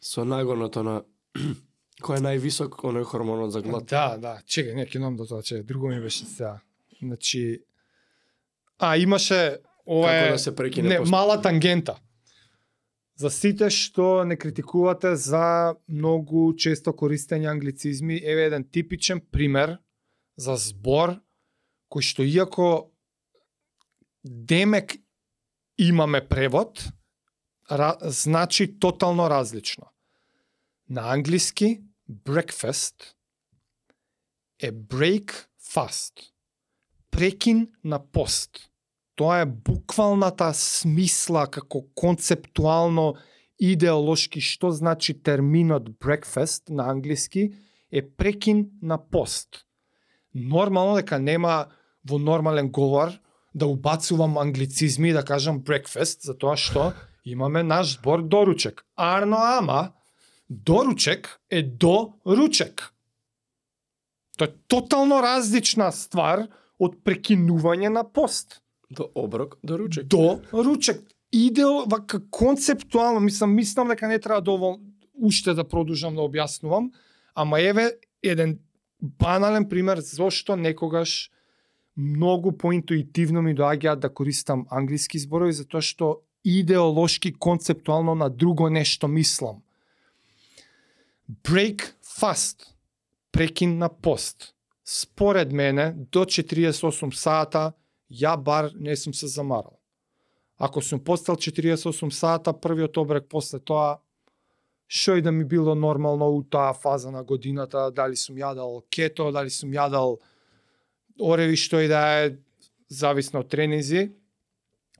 Со нагоното на кој е највисок оној хормонот за глад. Да, да. Чекај, не, ќе до тоа, че друго ми беше сега. Значи, а имаше ова Како е да се прекине не, пост- мала тангента. За сите што не критикувате за многу често користење англицизми, еве еден типичен пример за збор кој што иако демек имаме превод, ра, значи тотално различно. На англиски breakfast е break fast. Прекин на пост. Тоа е буквалната смисла како концептуално идеолошки што значи терминот breakfast на англиски е прекин на пост. Нормално дека нема во нормален говор да убацувам англицизми и да кажам breakfast, затоа што имаме наш збор доручек. Арно ама, доручек е до ручек. Тоа е тотално различна ствар од прекинување на пост До оброк, до ручек. до ручек. Идео вака концептуално, мислам, мислам дека не треба да довол уште да продолжам да објаснувам, ама еве еден банален пример зошто некогаш многу поинтуитивно ми доаѓа да користам англиски зборови затоа што идеолошки концептуално на друго нешто мислам. Break fast. Прекин на пост. Според мене, до 48 сата, ја бар не сум се замарал. Ако сум постал 48 сата, првиот обрек после тоа, што и да ми било нормално у таа фаза на годината, дали сум јадал кето, дали сум јадал ореви што и да е, зависно од тренинзи,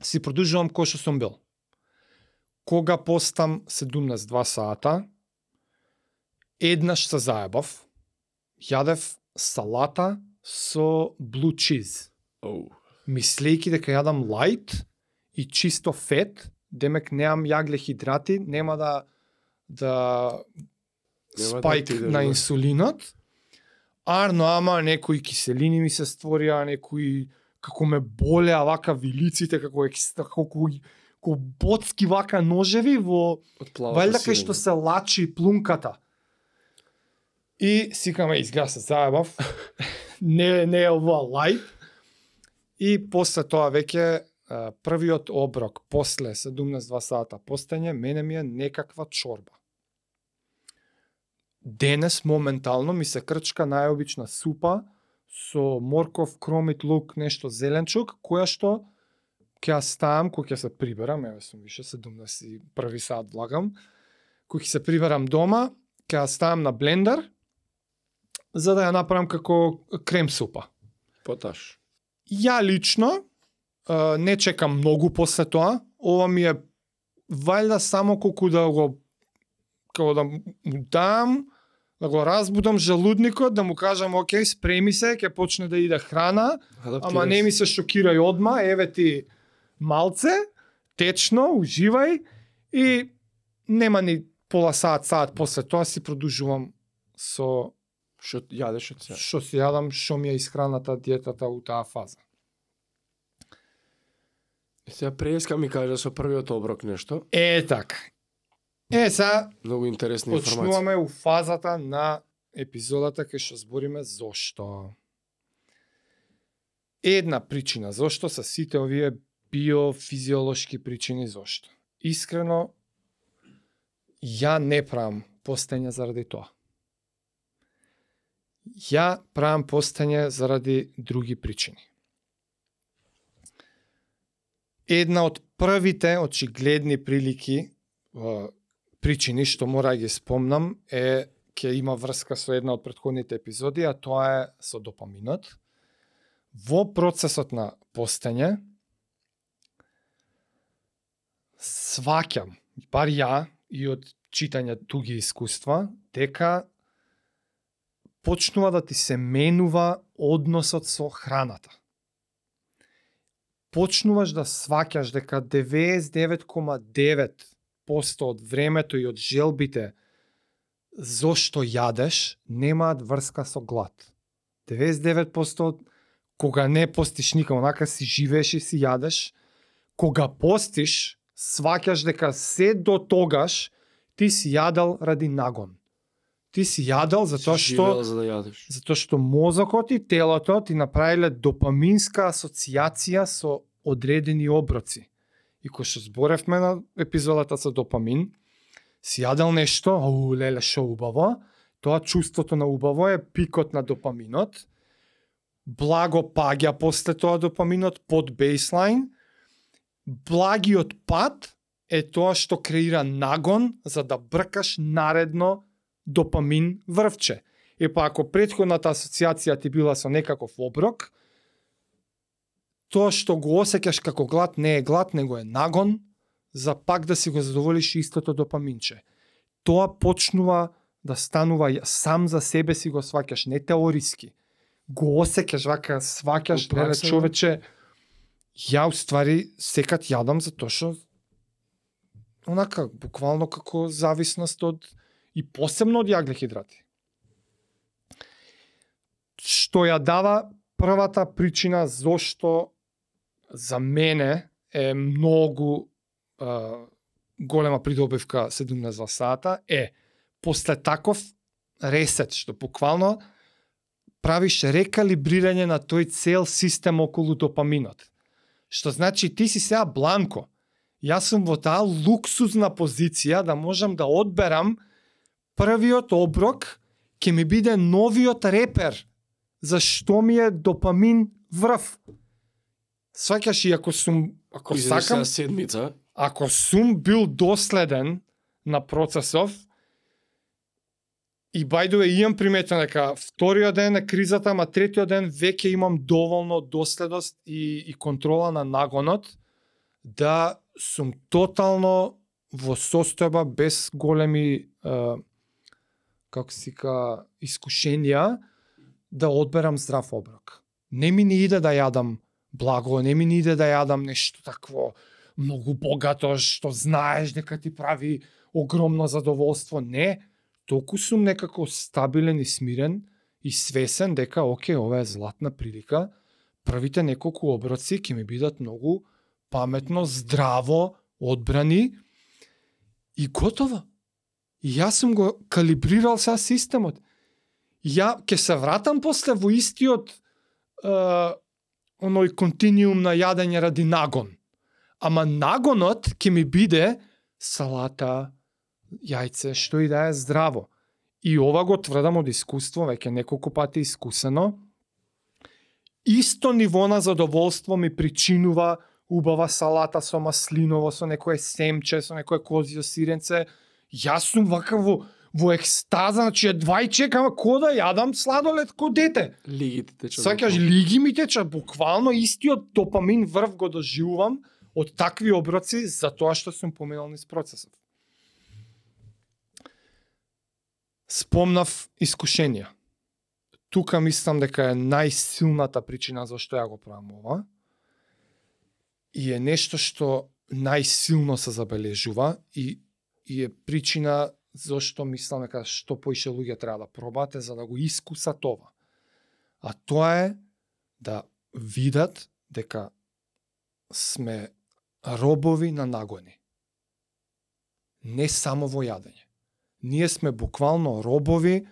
си продолжувам кој што сум бил. Кога постам 72 сата, еднаш се заебав, јадев салата со блу чиз. Оу мислејќи дека јадам лајт и чисто фет, демек немам јаглехидрати, нема да да Нема да спајк отидеш на инсулинот. Арно, ама некои киселини ми се створија, некои како ме болеа вака вилиците, како екс- како кои ко боцки вака ножеви во Вајда кај што се лачи плунката. И сикаме изгледа се заебав. не не е ова лајт. И после тоа веќе првиот оброк после 72 сата постење мене ми е некаква чорба. Денес моментално ми се крчка најобична супа со морков, кромит лук, нешто зеленчук, која што ќе ја ставам, кој ќе се приберам, еве сум више 71 сат влагам, кој ќе се приберам дома, ќе ја ставам на блендер, за да ја направам како крем супа. Поташ. Ја лично не чекам многу после тоа, ова ми е вајда само колку да го како да му дам, да го разбудам жалудникот, да му кажам, окей, спреми се, ќе почне да иде храна, ама не ми се шокирај одма, еве ти малце, течно, уживај и нема ни пола сат, сат после тоа си продолжувам со Што јадеш од сега? што си јадам, што ми е исхраната диетата у таа фаза. Сега преска ми кажа со првиот оброк нешто. Е така. Е, сега Многу интересна информација. почнуваме у фазата на епизодата кај што збориме зошто. Една причина зошто се сите овие биофизиолошки причини зошто. Искрено, ја не правам постење заради тоа. Ја правам постење заради други причини. Една од првите очигледни прилики причини што мора да ги спомнам е ќе има врска со една од претходните епизоди, а тоа е со допаминот. Во процесот на постење сваќам, бар ја и од читање туги искуства, дека почнува да ти се менува односот со храната. Почнуваш да сваќаш дека 99,9% од времето и од желбите зошто јадеш немаат врска со глад. 99% од кога не постиш никако, онака си живееш и си јадеш, кога постиш, сваќаш дека се до тогаш ти си јадал ради нагон. Ти си јадал затоа Си што за да јадеш. затоа што мозокот и телото ти направиле допаминска асоциација со одредени оброци. И кој што зборевме на епизодата со допамин, си јадел нешто, ау, леле, шо убаво, тоа чувството на убаво е пикот на допаминот, благо паѓа после тоа допаминот под бейслайн, благиот пат е тоа што креира нагон за да бркаш наредно допамин врвче. Е па ако претходната асоциација ти била со некаков оброк, тоа што го осеќаш како глад не е глад, него е нагон за пак да си го задоволиш истото допаминче. Тоа почнува да станува сам за себе си го сваќаш, не теориски. Го осеќаш вака, сваќаш, да. човече, ја уствари секад јадам затоа што онака буквално како зависност од и посебно од јаглехидрати. Што ја дава првата причина зошто за мене е многу е, голема придобивка 17 сата е после таков ресет што буквално правиш рекалибрирање на тој цел систем околу допаминот. Што значи ти си сега бланко. Јас сум во таа луксузна позиција да можам да одберам првиот оброк ќе ми биде новиот репер за што ми е допамин врв. Сваќаш и ако сум ако Изеде сакам седмица, ако сум бил доследен на процесов и бајдове имам приметено дека вториот ден е кризата, ама третиот ден веќе имам доволно доследност и, и контрола на нагонот да сум тотално во состојба без големи е, како се ка искушенија да одберам здрав оброк. Не ми не иде да јадам благо, не ми не иде да јадам нешто такво многу богато што знаеш дека ти прави огромно задоволство. Не, толку сум некако стабилен и смирен и свесен дека оке, ова е златна прилика. Првите неколку оброци ќе ми бидат многу паметно, здраво, одбрани и готово. Јас сум го калибрирал сега системот. Ја ќе се вратам после во истиот е, оној континиум на јадење ради нагон. Ама нагонот ќе ми биде салата, јајце, што и да е здраво. И ова го тврдам од искуство, веќе неколку пати искусено. Исто ниво на задоволство ми причинува убава салата со маслиново, со некое семче, со некое козио сиренце. Јас сум вака во, во екстаза, значи едва и чекам ко да јадам сладолед ко дете. лигите течат. Сакаш лиги ми течат, буквално истиот допамин врв го доживувам од такви оброци за тоа што сум поменал низ процесот. Спомнав искушенија. Тука мислам дека е најсилната причина зашто ја го правам ова. И е нешто што најсилно се забележува и, и е причина зашто мислам дека што поише луѓе треба да пробате за да го искусат ова. А тоа е да видат дека сме робови на нагони. Не само во јадење. Ние сме буквално робови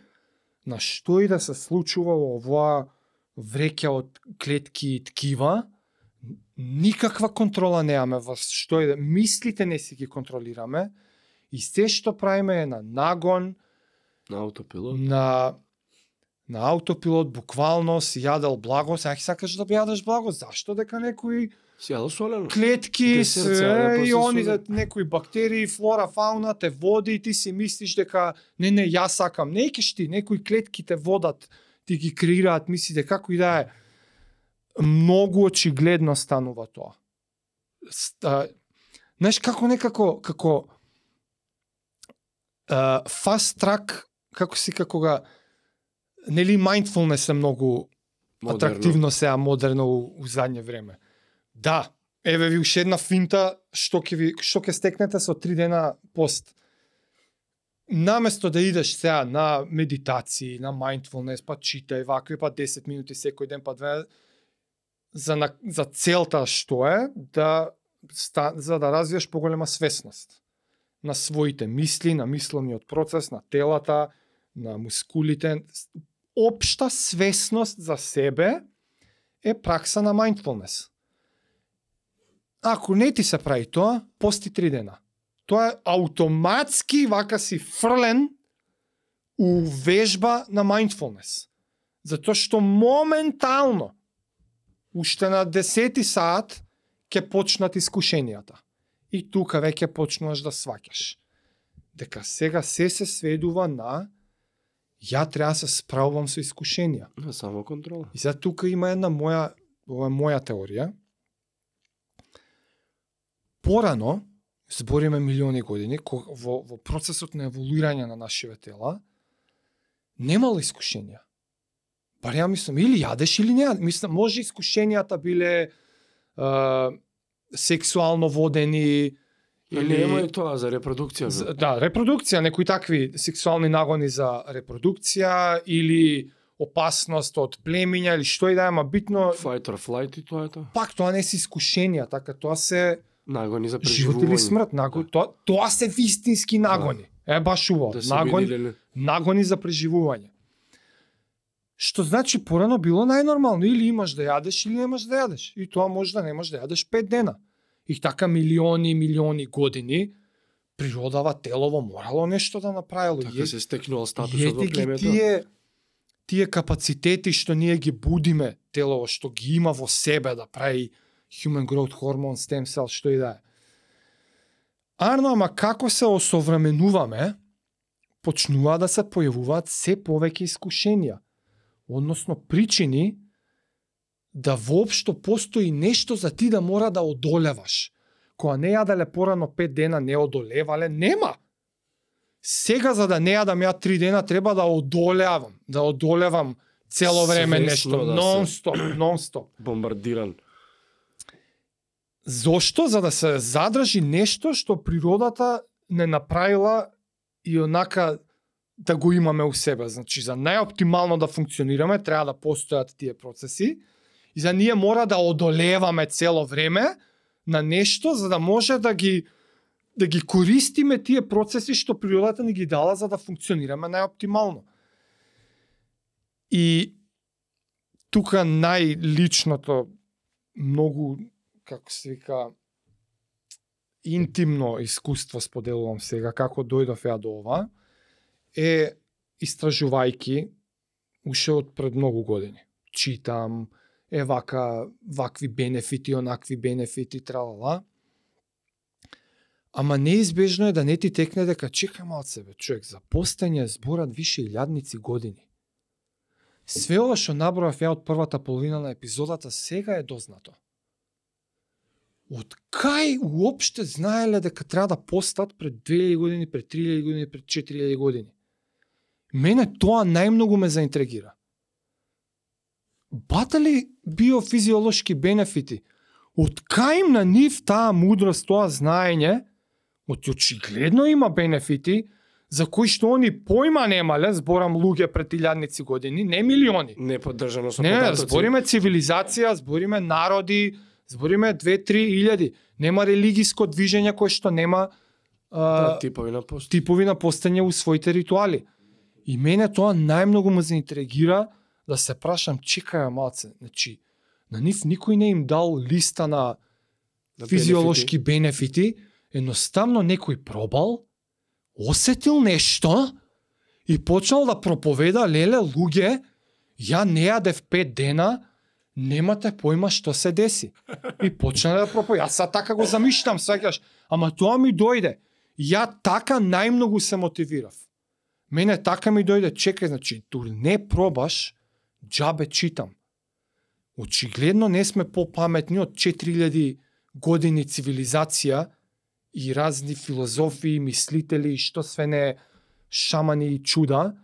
на што и да се случува во оваа вреќа од клетки и ткива, никаква контрола немаме во што и да мислите не си ги контролираме и се што правиме е на нагон, На аутопилот. на на аутопилот буквално си јадел благо, сега сакаш да јадеш благо, зашто дека некои Си јадел солено. клетки се, и они да некои бактерии, флора, фауна те води и ти си мислиш дека не не јас сакам. Не кеш ти, некои клетки те водат, ти ги креираат мислите како и да е. Многу очигледно станува тоа. Знаеш како некако како а, fast track како си како ga нели mindfulness е многу Модерно. атрактивно сега модерно у, у задње време. Да, еве ви уште една финта што ќе ви што ќе стекнете со три дена пост. Наместо да идеш сега на медитации, на mindfulness, па читај вакви, па 10 минути секој ден, па две за на, за целта што е да ста, за да развиеш поголема свесност на своите мисли, на мисловниот процес, на телата, на мускулите, општа свесност за себе е пракса на mindfulness. Ако не ти се прави тоа, пости три дена. Тоа е автоматски вака си фрлен у вежба на mindfulness. Затоа што моментално, уште на 10 саат, ќе почнат искушенијата. И тука веќе почнуваш да сваќаш. Дека сега се се сведува на ја треба да се справувам со искушенија. На само контрола. И сега тука има една моја, ова е моја теорија. Порано, збориме милиони години, во, во процесот на еволуирање на нашиве тела, немало искушенија. Бар ја мислам, или јадеш или не јадеш. Мислам, може искушенијата биле е, сексуално водени, Или нема и тоа за репродукција. З- бе. Да, репродукција, некои такви сексуални нагони за репродукција или опасност од племиња или што и да е, ма битно Fight or flight и тоа е тоа. пак тоа не се искушенија, така тоа се Нагони за живот преживување. или смрт, наго, тоа тоа се вистински нагони. Е баш уво, Да нагони, нагони за преживување. Што значи порано било најнормално, или имаш да јадеш или немаш да јадеш. И тоа може да немаш да јадеш пет дена. И така милиони и милиони години природава телово морало нешто да направило. Така се стекнувал статусот во ги племето. тие тие капацитети што ние ги будиме телово што ги има во себе да прави human growth hormone, stem cell, што и да е. Арно, ама како се осовременуваме, почнува да се појавуваат се повеќе искушенија, односно причини да воопшто постои нешто за ти да мора да одолеваш. Кога не јаделе порано 5 дена не одолевале, нема. Сега за да не јадам ја 3 дена треба да одолевам, да одолевам цело време Свесно нешто, да се- нон-стоп, нон-стоп. Бомбардиран. Зошто? За да се задржи нешто што природата не направила и онака да го имаме у себе. Значи, за најоптимално да функционираме, треба да постојат тие процеси и за ние мора да одолеваме цело време на нешто за да може да ги да ги користиме тие процеси што природата ни ги дала за да функционираме најоптимално. И тука најличното многу како се вика интимно искуство споделувам сега како дојдов ја до ова е истражувајки уште од пред многу години. Читам, е вака, вакви бенефити, онакви бенефити, тралала. Ама неизбежно е да не ти текне дека чека од себе, човек, за постање зборат више илјадници години. Све ова што набројав ја од првата половина на епизодата сега е дознато. Од кај уопште знаеле дека треба да постат пред 2000 години, пред 3000 години, пред 4000 години? Мене тоа најмногу ме заинтригира. Бата ли биофизиолошки бенефити? Од кај им на нив таа мудрост, тоа знаење, од очигледно има бенефити, за кои што они појма немале, зборам луѓе пред илјадници години, не милиони. Не поддржано со Не, податоци. збориме цивилизација, збориме народи, збориме 2-3 илјади. Нема религиско движење кое што нема Да, а, типови на пост. типови на постање у своите ритуали. И мене тоа најмногу ме заинтригира да се прашам, чекаја малце, значи, на нив никој не им дал листа на На физиолошки бенефити, едноставно некој пробал, осетил нешто и почнал да проповеда, леле, луѓе, ја не јадев пет дена, немате појма што се деси. И почна да проповеда. Јас са така го замишлам, сваќаш, ама тоа ми дојде. Ја така најмногу се мотивирав. Мене така ми дојде, чекај, значи, дури не пробаш, джабе читам. Очигледно не сме попаметни од 4000 години цивилизација и разни филозофи, мислители, што све не шамани и чуда,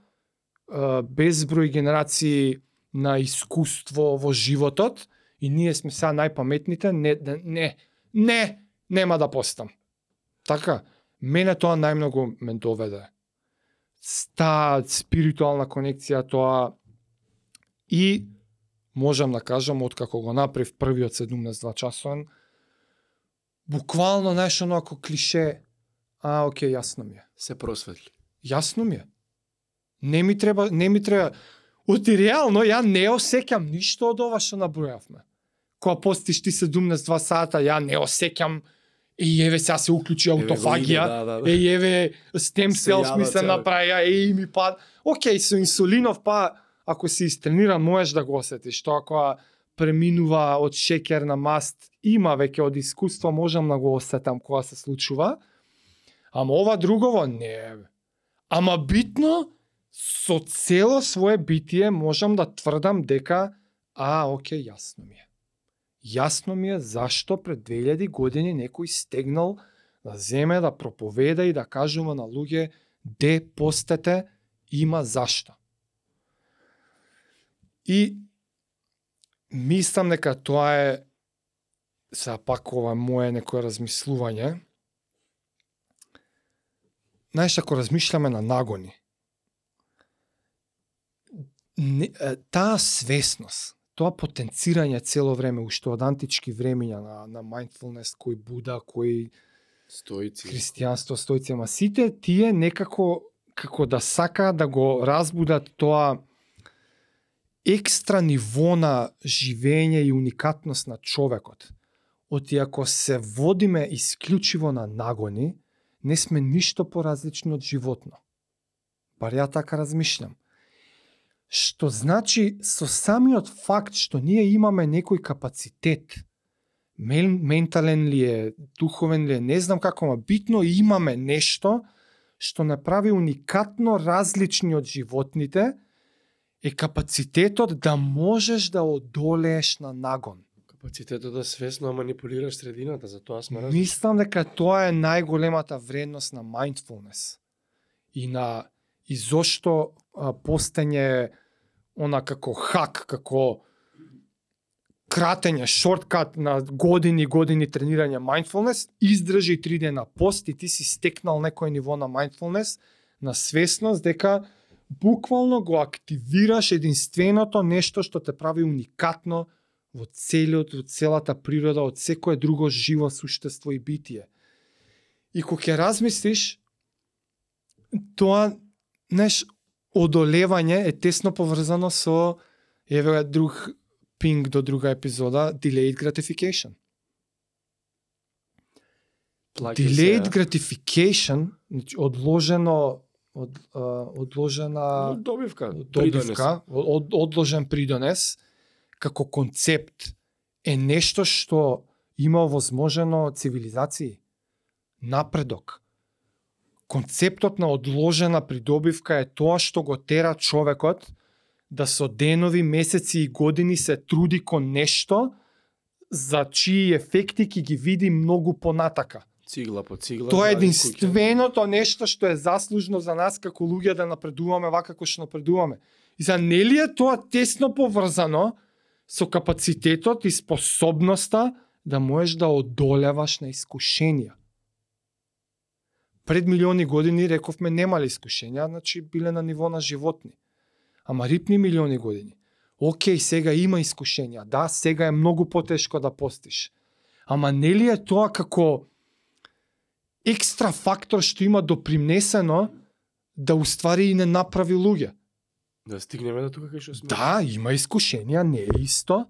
безброј генерации на искуство во животот и ние сме сега најпаметните, не, не, не, не, нема да постам. Така, мене тоа најмногу ме доведе. Таа спиритуална конекција, тоа и можам да кажам, откако го направив првиот 17 часовен, буквално, знаеш, оно ако клише, а, окей, јасно ми е. Се просветли. Јасно ми е. Не ми треба, не ми треба. Оти реално ја не осеќам ништо од ова што набројавме. Кога постиш ти 72 сата, ја не осеќам е еве сега се уклучи аутофагија, да, да, да. е еве стем Се селс ми се направија, е и ми пад. Океј, со инсулинов па ако си истрениран можеш да го осетиш. Тоа кога преминува од шеќер на маст, има веќе од искуство, можам да го осетам кога се случува. Ама ова другово не. Ама битно со цело свое битие можам да тврдам дека а, оке, јасно ми е. Јасно ми е зашто пред 2000 години некој стегнал да земе да проповеда и да кажува на луѓе де постете има зашто. И мислам дека тоа е сега пак ова мое некое размислување. Знаеш, ако размишляме на нагони, не, таа свесност, тоа потенцирање цело време, уште од антички времења на, на mindfulness, кој Буда, кој Стоици. христијанство, стоици, ама сите тие некако како да сака да го разбудат тоа екстра ниво на живење и уникатност на човекот. Оти ако се водиме исклучиво на нагони, не сме ништо поразлични од животно. Бар ја така размишлям. Што значи со самиот факт што ние имаме некој капацитет, мен, ментален ли е, духовен ли е, не знам како, ма битно имаме нешто што направи уникатно различни од животните, е капацитетот да можеш да одолееш на нагон. Капацитетот да свесно манипулираш средината, за тоа сме различни. Мислам дека тоа е најголемата вредност на mindfulness и на и зошто а, постање она како хак, како кратење, шорткат на години и години тренирање mindfulness, издржи три дена пост и ти си стекнал некој ниво на mindfulness, на свесност дека буквално го активираш единственото нешто што те прави уникатно во целиот, во целата природа, од секое друго живо суштество и битие. И кога ќе размислиш, тоа, знаеш, одолевање е тесно поврзано со, еве друг пинг до друга епизода, delayed gratification. Плаќа Delayed се, gratification, значи одложено од, одложена добивка, добивка, од, одложен придонес, како концепт е нешто што има возможено цивилизации. Напредок. Концептот на одложена придобивка е тоа што го тера човекот да со денови, месеци и години се труди кон нешто за чии ефекти ќе ги види многу понатака. Цигла по цигла. Тоа е куќа. единственото нешто што е заслужно за нас како луѓе да напредуваме вака како што напредуваме. И за нели е тоа тесно поврзано со капацитетот и способноста да можеш да одолеваш на искушенија. Пред милиони години рековме немале искушенија, значи биле на ниво на животни. Ама рипни милиони години. Океј, сега има искушенија. Да, сега е многу потешко да постиш. Ама нели е тоа како екстра фактор што има допринесено да уствари и не направи луѓе. Да стигнеме до тука кај што сме. Да, има искушенија, не е исто.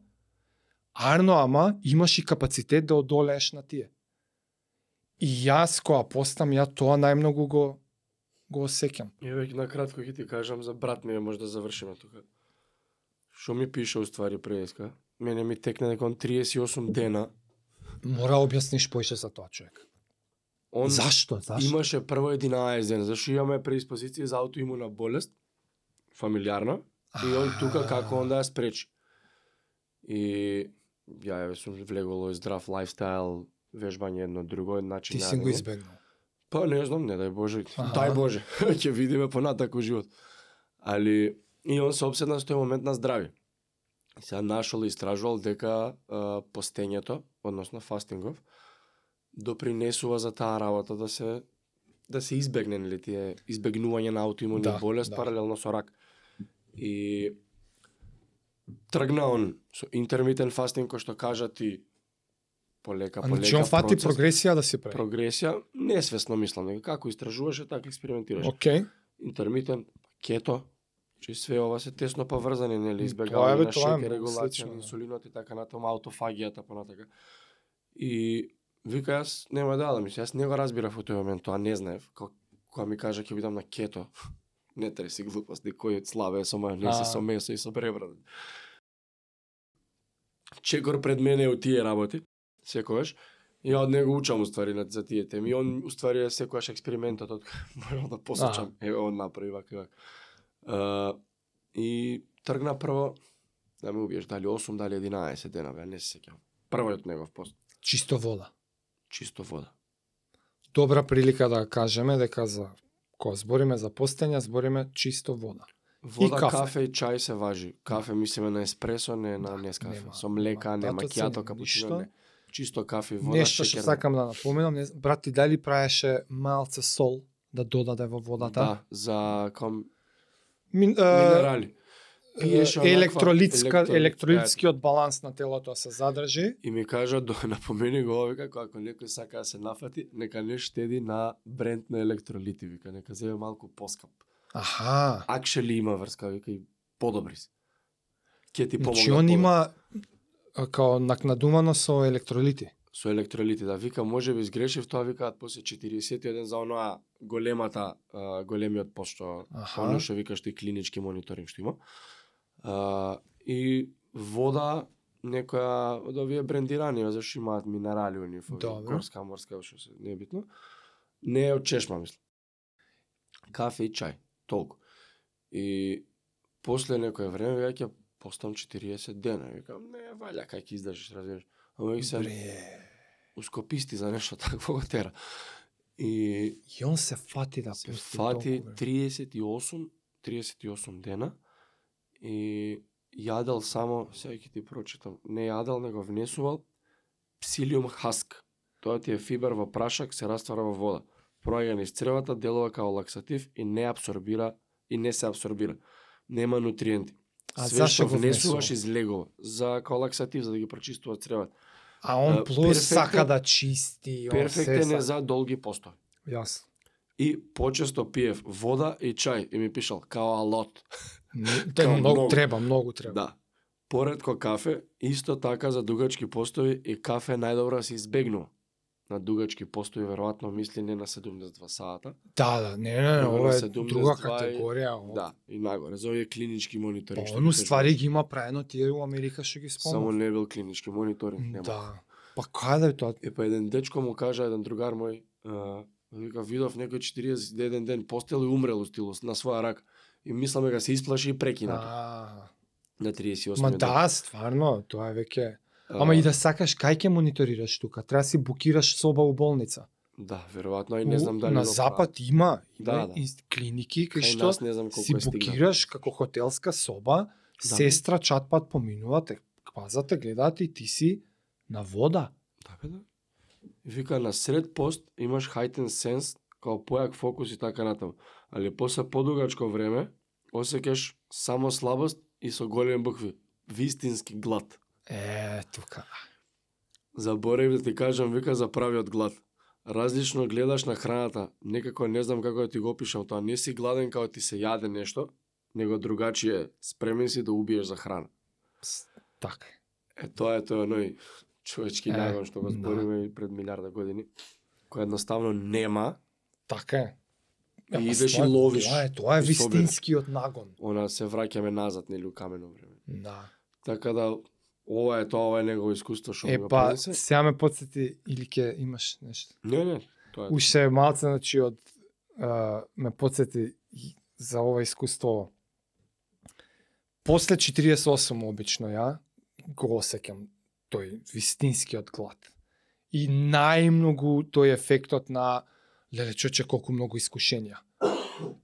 Арно, ама имаш и капацитет да одолееш на тие. И јас кога постам, ја тоа најмногу го го осеќам. Веќе на кратко ќе ти кажам за брат ми, може да завршиме тука. Што ми пише уствари преска? Мене ми текне дека он 38 дена. Мора објасниш поише за тоа човек. Он Зашто? Зашто? имаше прво 11 дена, зашто имаме преиспозиција за аутоимуна болест, фамилиарна, и он тука како он да ја спречи. И ја еве сум влегол во здрав лайфстайл, вежбање едно друго, начин Ти си го избегнал. Па не знам, не дај Боже. Аха. Дај Боже. Ќе видиме понатаку живот. Али и он се обседна со тој момент на здрави. Сега нашол и истражувал дека а, постењето, односно фастингов, допринесува за таа работа да се да се избегне нели тие избегнување на аутоимуни Да, болест да. паралелно со рак. И тргна он со интермитен фастинг кој што кажа ти полека полека значи он фати процес прогресија да се прави. прогресија, несвесно мислам, дека како истражуваше, така експериментираш. Океј. Интермитен, кето, че све ова се тесно поврзани, нели, е, избегавање бе, на е многу регулација на да. инсулинот и така натаму, аутофагијата понатака. И вика јас нема да дадам, јас не го разбирав во тој момент, тоа не знаев, ко- кога ми кажа ќе бидам на кето. не треси глупост, кој славе со мајонез и со месо и со пребрад. Чекор пред мене од тие работи, секогаш. И ја од него учам уствари на за тие теми. И он уствари е секогаш експериментот од можам да посочам. Еве он направи вака и вака. А, и тргна прво да ме убиеш дали 8 дали 11 дена, бе, не се сеќавам. Првиот негов пост, Чисто вода. чисто вода. Добра прилика да кажеме дека за кога збориме за постење, збориме чисто вода. Вода, кафе. кафе. и чај се важи. Кафе мислиме на еспресо, не на нескафе. нема- Со млека, нема не татоци, макијато, нема капучино, ништо. не. Чисто кафе вода, Нешто што сакам да напоменам, не, брат ти дали праеше малце сол да додаде во водата? Да, за ком Мин, е, минерали. Онаква електролитска, електролит, електролитскиот баланс на телото се задржи. И ми кажа, до, напомени го овој како ако некој сака да се нафати, нека не штеди на бренд на електролити, вика, нека земе малку поскап. Аха. Акшели има врска, вика, и подобри се. Ке ти помогнат. Значи он има а, као накнадумано со електролити. со електролити, да вика, може би сгрешив, тоа викаат после 41 за оноа големата, големиот пост што Аха. оно што викаш тој клинички мониторинг што има. А, и вода некоја од овие брендирани, зашто имаат минерали у нив, горска, морска, што се не е битно. Не е од чешма, мислам. Кафе и чај, толку. И после некое време веќе постам 40 дена. Викам, не, валја, кај ќе издржиш, разбираш. Ама веќе се ускописти за нешто такво го тера. И И он се фати да се фати бре. 38 38 дена и јадел само, сега ќе ти прочитам, не јадел, него внесувал псилиум хаск. Тоа ти е фибер во прашак, се раствара во вода. Проаѓа низ цревата, делува као лаксатив и не абсорбира и не се абсорбира. Нема нутриенти. А Све зашто што го внесуваш внесува? излегува за као лаксатив за да ги прочистува цревата. А он плюс перфектен- сака да чисти. Перфектен е за долги постои. Јас. И почесто пиев вода и чај и ми пишал као алот. Те многу многу. треба, многу треба. Да. Поредко кафе, исто така за дугачки постои и кафе најдобро да се избегнува. На дугачки постои веројатно мисли не на 72 сата. Да, да, не, не, не, ова е 72 друга категорија. ова. Да, и нагоре. За овие клинички мониторинг. Па, кажувам. ствари ги има праено тие у Америка што ги Само спомнав. не бил клинички мониторинг, нема. Да. Па каде е тоа? Е па еден дечко му кажа еден другар мој, а, вика видов некој 41 ден постел и умрел у на своја рака. И мислам дека се исплаши и прекина тоа, А, на 38 Ма да, стварно, тоа е веќе. Ама и да сакаш кај ќе мониторираш тука, треба да си букираш соба у болница. Да, веројатно и не знам дали на запад има, има Да, да. клиники кај што не знам си букираш како хотелска соба, Да. сестра чатпат поминува, те пазате, гледаат и ти си на вода. Да, бе, да. Вика, на сред пост имаш heightened sense, као појак фокус и така натаму. Али после подугачко време, осеќаш само слабост и со големи букви. Вистински глад. Е, тука. Заборев да ти кажам, вика, за правиот глад. Различно гледаш на храната. Некако не знам како да ти го опишам тоа. Не си гладен као ти се јаде нешто, него другачие спремен си да убиеш за храна. Пс, Така. е. Тоа е тој оној човечки Е, нагон што го да. збориме и пред милиарда години, кој едноставно нема, Така е. И Ама идеш и тоа ловиш Тоа е, тоа е вистинскиот нагон. она се враќаме назад нели у камено време. Да. Така да ова е тоа, ова е негово искуство што Е, па, пренесе. сега ме подсети, или ке имаш нешто? Не, не, тоа е. Уште малце, значи, од, а, ме подсети за ова искуство. После 48 обично ја го осеќам тој вистинскиот глад. И најмногу тој ефектот на леле чоче колку многу искушенија.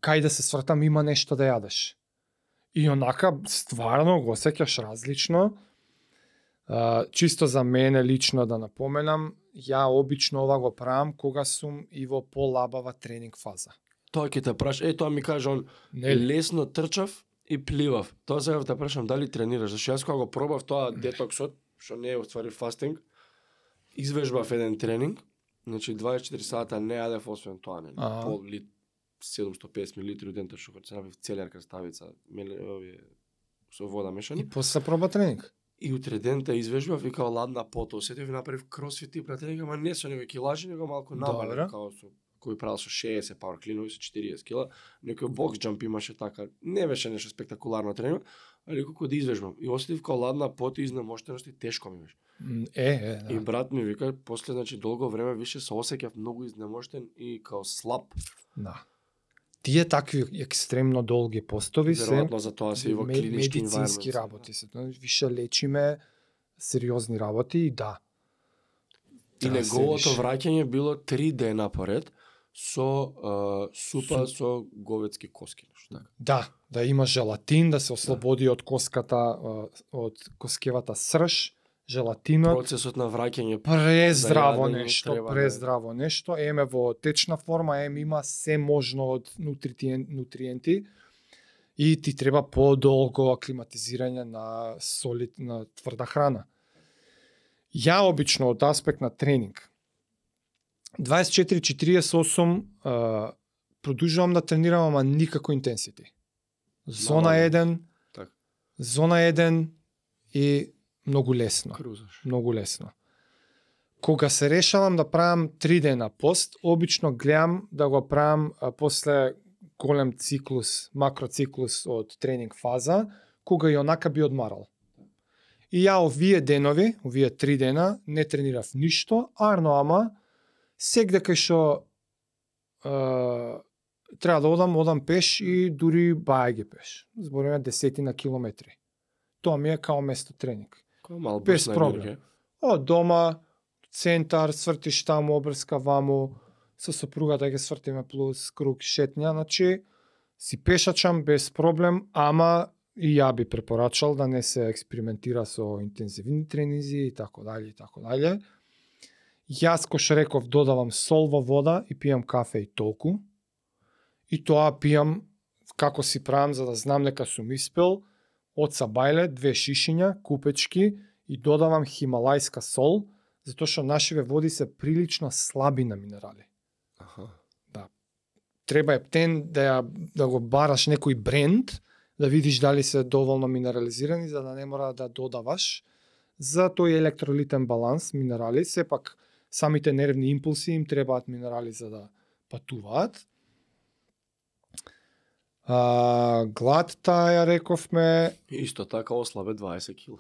Кај да се свртам има нешто да јадеш. И онака стварно го осеќаш различно. Чисто за мене лично да напоменам, ја обично ова го правам кога сум и во полабава тренинг фаза. Тоа ќе те праш, е тоа ми каже он, Нели? лесно трчав и пливав. Тоа сега те прашам дали тренираш, зашто јас кога го пробав тоа детоксот, што не е уствари фастинг, извежбав еден тренинг, значи 24 сата не јадев освен тоа, нели, Аха. пол лит 750 мл дента што се направив меле овие со вода мешани. И после проба тренинг. И утре дента извежбав и као ладна пота, осетив и направив кросфит тип на тренинг, ама не со него килажи, него малку набален, Добро. као со кој правил со 60 пауер клинови со 40 кила, некој бокс джамп имаше така, не беше нешто спектакуларно тренинг, али колку да извежбам. И осетив као ладна пота и изнемоштеност и тешко ми беше. Е, е, И да. брат ми вика, после значи долго време више се осеќав многу изнемоштен и као слаб. да. Тие такви екстремно долги постови се Веројатно за тоа се и во клинички медицински работи се. Тоа Више лечиме сериозни работи и да. И да се неговото враќање било три дена поред со а, супа со говедски коски, нешто така. Да, да има желатин, да се ослободи од коската, од коскевата срж, желатинот, Процесот на враќање прездраво за јадење нешто, треба да- прездраво нешто, еме во течна форма, ем има се можно од нутритиен, нутриенти и ти треба подолго аклиматизирање на солид, на тврда храна. Ја обично од аспект на тренинг 24-48 а, продолжувам да тренирам, ама никако интенсити. Зона Мало, 1, Така. зона 1 и многу лесно крузаш. многу лесно. Кога се решавам да правам три дена пост, обично гледам да го правам а, после голем циклус, макроциклус од тренинг фаза, кога и онака би одмарал. И ја овие денови, овие три дена, не тренирав ништо, арно ама, сегде кај што е, треба да одам, одам пеш и дури бајаги пеш. Збориме десетина километри. Тоа ми е као место тренинг мал Без проблем. Од дома, центар, свртиш таму, обрска ваму, со сопругата ќе свртиме плюс круг шетња, значи си пешачам без проблем, ама и ја би препорачал да не се експериментира со интензивни тренинзи и така дале и така дале. Јас кој што реков додавам сол во вода и пијам кафе и толку. И тоа пијам како си правам за да знам дека сум испел од сабајле две шишиња купечки и додавам хималајска сол, затоа што нашиве води се прилично слаби на минерали. Аха. Треба е птен да ја да го бараш некој бренд, да видиш дали се доволно минерализирани за да не мора да додаваш за тој електролитен баланс минерали, сепак самите нервни импулси им требаат минерали за да патуваат. А, гладта ја рековме, Исто така ослабе 20 кила.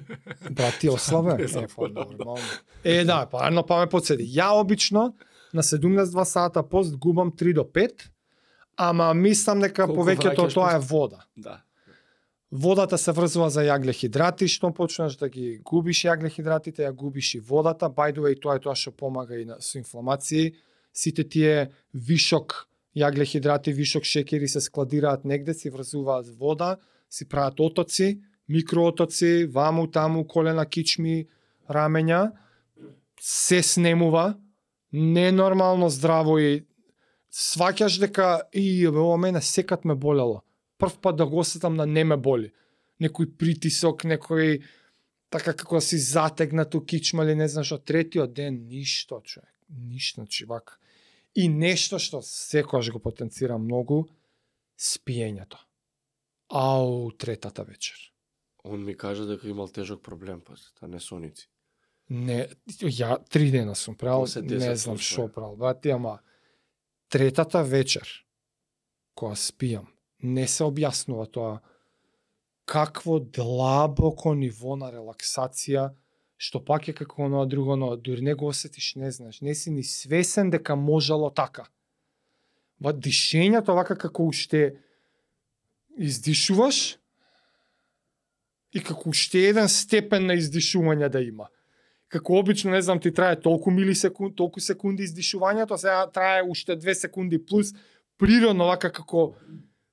Брат, ти ослабе? Е, па, нормално. Е, да, па едно па ме подседи. Ја обично на 72 сата пост губам 3 до 5, ама мислам дека Колку повеќето тоа е вода. Да. Водата се врзува за јаглехидрати, што почнаш да ги губиш јаглехидратите, ја губиш и водата. By the way, тоа е тоа што помага и на, со инфламации. Сите тие вишок јаглехидрати, вишок шекери се складираат негде, се врзуваат вода, се прават отоци, микроотоци, ваму, таму, колена, кичми, рамења, се снемува, ненормално здраво и сваќаш дека и ова мене секат ме болело. Прв пат да го осетам на не ме боли. Некој притисок, некој така како да си затегнат у кичма или не знам што, третиот ден ништо, човек. Ништо, значи вака. И нешто што секогаш го потенцира многу, спиењето. Ау, третата вечер. Он ми кажа дека имал тежок проблем, па, та не соници. Не, ја три дена сум правил, не 10 знам што правил. Брати, ама третата вечер, кога спијам, не се објаснува тоа какво длабоко ниво на релаксација, што пак е како оно друго, но дури не го осетиш, не знаеш, не си ни свесен дека можело така. Ва дишењето вака како уште издишуваш и како уште еден степен на издишување да има. Како обично, не знам, ти трае толку милисекунди, толку секунди издишувањето, сега трае уште две секунди плюс, природно вака како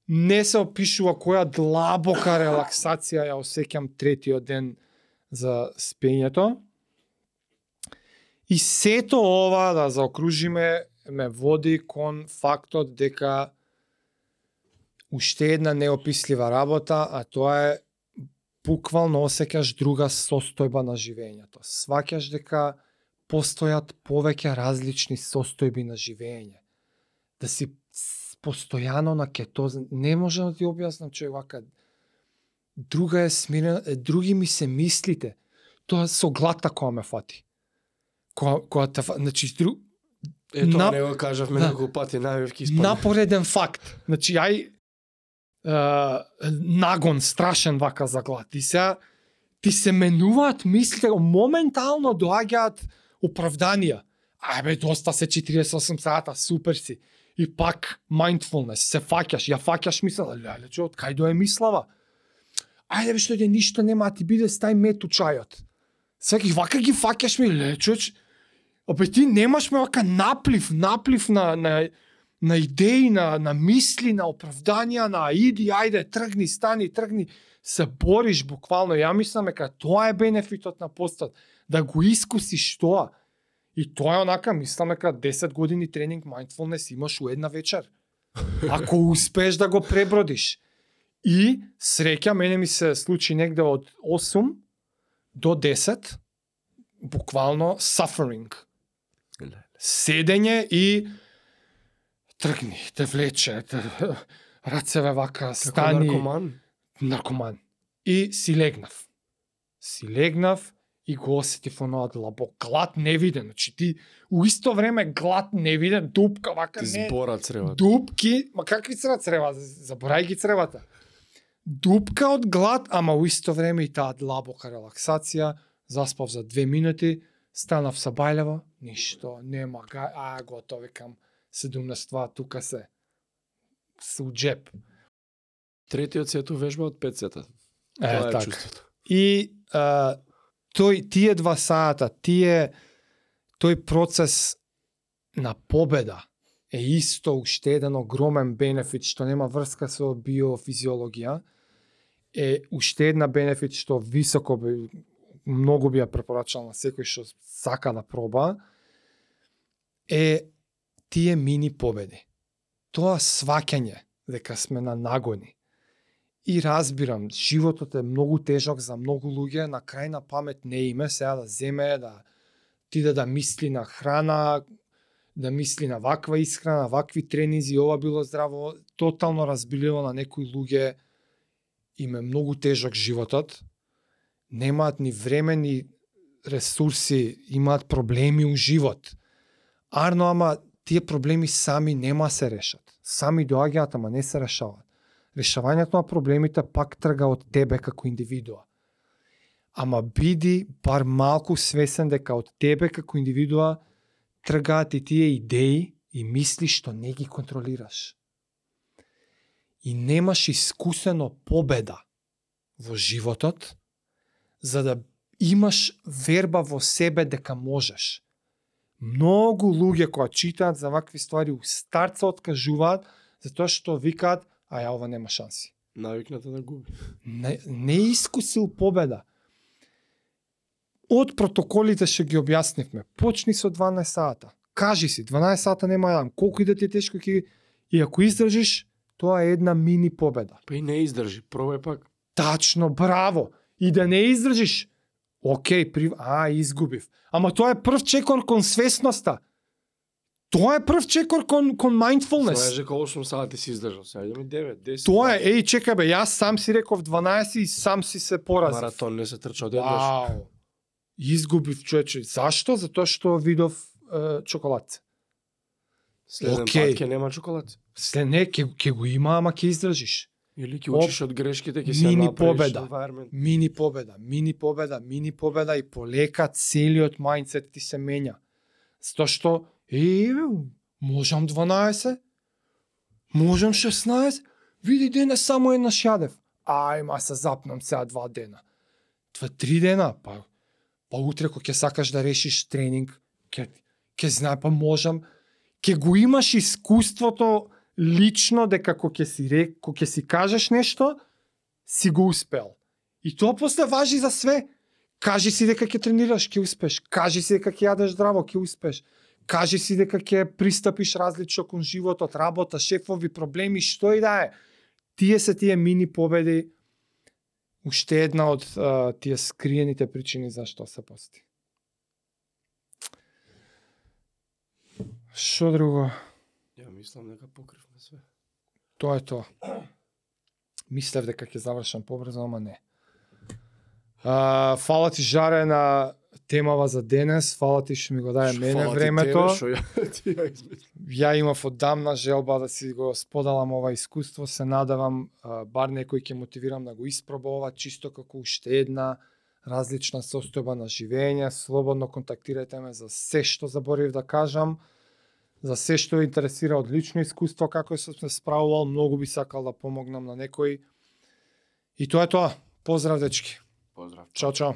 не се опишува која длабока релаксација ја осеќам третиот ден за спењето. И сето ова, да заокружиме, ме води кон фактот дека уште една неопислива работа, а тоа е буквално осеќаш друга состојба на живењето. Сваќаш дека постојат повеќе различни состојби на живење. Да си постојано на кетоз, не може да ти објаснам че вака. Друга е смирена, други ми се мислите. Тоа со глата која ме фати. Која, која те фати, значи, друг, Е, тоа На- не го кажавме Да. неколку пати, најавки испадне. напореден факт. Значи, ај е, нагон страшен вака за глад. И сега ти се менуваат мислите, моментално доаѓаат оправданија. Ајбе, доста се 48 сата, супер си. И пак mindfulness, се фаќаш, ја фаќаш мисла, леле, че од кај до е мислава? Ајде бе што е ништо нема, а ти биде стај мет у чајот. Секи вака ги фаќаш ми, ле, чуч. Опе ти немаш ме вака наплив, наплив на, на, на идеи, на, на мисли, на оправданија, на иди, ајде, тргни, стани, тргни, се бориш буквално. Ја мислам дека тоа е бенефитот на постот, да го искусиш тоа. И тоа е онака, мислам дека 10 години тренинг mindfulness имаш у една вечер. Ако успееш да го пребродиш. И среќа, мене ми се случи негде од 8 до 10, буквално suffering седење и тргни, те влече, те, рацеве вака, Како стани, наркоман? наркоман. И си легнав. Си легнав и го осетив оноа длабок. Глад невиден, значи ти у исто време глад невиден, дупка вака Ти не. збора цревата. Дупки, ма какви црева црева, заборај ги цревата. Дупка од глад, ама у исто време и таа длабока релаксација, заспав за две минути, станав са бајлево, ништо, нема, а, готов, викам, 17 тука се, се у джеп. Третиот сето вежба од 5 сета. Е, Тоа е така. чувството. И а, тој тие два сата, тие тој процес на победа е исто уште еден огромен бенефит што нема врска со биофизиологија. Е уште една бенефит што високо би многу би ја препорачал на секој што сака да проба е тие мини победи. Тоа сваќање дека сме на нагони И разбирам, животот е многу тежок за многу луѓе, на крај на памет не име, сега да земе, да ти да да мисли на храна, да мисли на ваква исхрана, вакви тренинзи, ова било здраво, тотално разбилило на некои луѓе им е многу тежок животот, немаат ни време ни ресурси, имаат проблеми у живот. Арно, ама тие проблеми сами нема се решат. Сами доаѓаат, ама не се решаваат решавањето на проблемите пак трга од тебе како индивидуа. Ама биди бар малку свесен дека од тебе како индивидуа тргаат и тие идеи и мисли што не ги контролираш. И немаш искусено победа во животот, за да имаш верба во себе дека можеш. Многу луѓе кои читаат за вакви ствари у старт се откажуваат затоа што викаат, а ја ова нема шанси. Навикната да губи. Не, не искусил победа. Од протоколите што ги објаснивме, почни со 12 сата. Кажи си, 12 сата нема јадам, колку и да ти е тешко ќе и ако издржиш, тоа е една мини победа. Па и не издржи, пробај пак. Тачно, браво. И да не издржиш, окей, при... а, изгубив. Ама тоа е прв чекор кон свесноста. Тоа е прв чекор кон, кон mindfulness. Знаеш дека 8 сати си издржал, сега идеме 9, 10. Тоа е, еј, чекај бе, јас сам си реков 12 и сам си се поразив. Маратон не се трча одеднаш. Вау. Изгубив човече. Зашто? Затоа што видов е, чоколадце. Следен Океј. пат ќе нема чоколад. Сле не, ќе, ќе го има, ама ќе издржиш. Или ќе учиш од грешките, ќе се Мини победа. Мини победа, мини победа, мини победа и полека целиот мајндсет ти се менја. Затоа што, е, можам 12, можам 16, види денес само еднаш јадев. Ајма се запнам сега два дена. Това три дена, па, па утре кога ќе сакаш да решиш тренинг, ќе, ќе знае, па можам, ќе го имаш искуството лично дека кога ќе си рек, кога ќе си кажеш нешто, си го успел. И тоа после важи за све. Кажи си дека ќе тренираш, ќе успеш. Кажи си дека ќе јадеш здраво, ќе успеш. Кажи си дека ќе пристапиш различно кон животот, работа, шефови, проблеми, што и да е. Тие се тие мини победи уште една од а, тие скриените причини зашто се пости. Што друго? Ја мислам дека покрив све. Тоа е тоа. Мислев дека ќе завршам побрзо, ама не. А, фала ти Жаре на темава за денес, фала ти што ми го даде мене времето. тебе ја ти ја. Ја имав одамна желба да си го споделам ова искуство, се надевам а, бар некој ќе мотивирам да го испробува, чисто како уште една различна состојба на живење. Слободно контактирајте ме за се што заборив да кажам, за се што интересира од лично искуство како сум се справувал, многу би сакал да помогнам на некој. И тоа е тоа. Поздрав дечки. Поздрав. Чао, чао.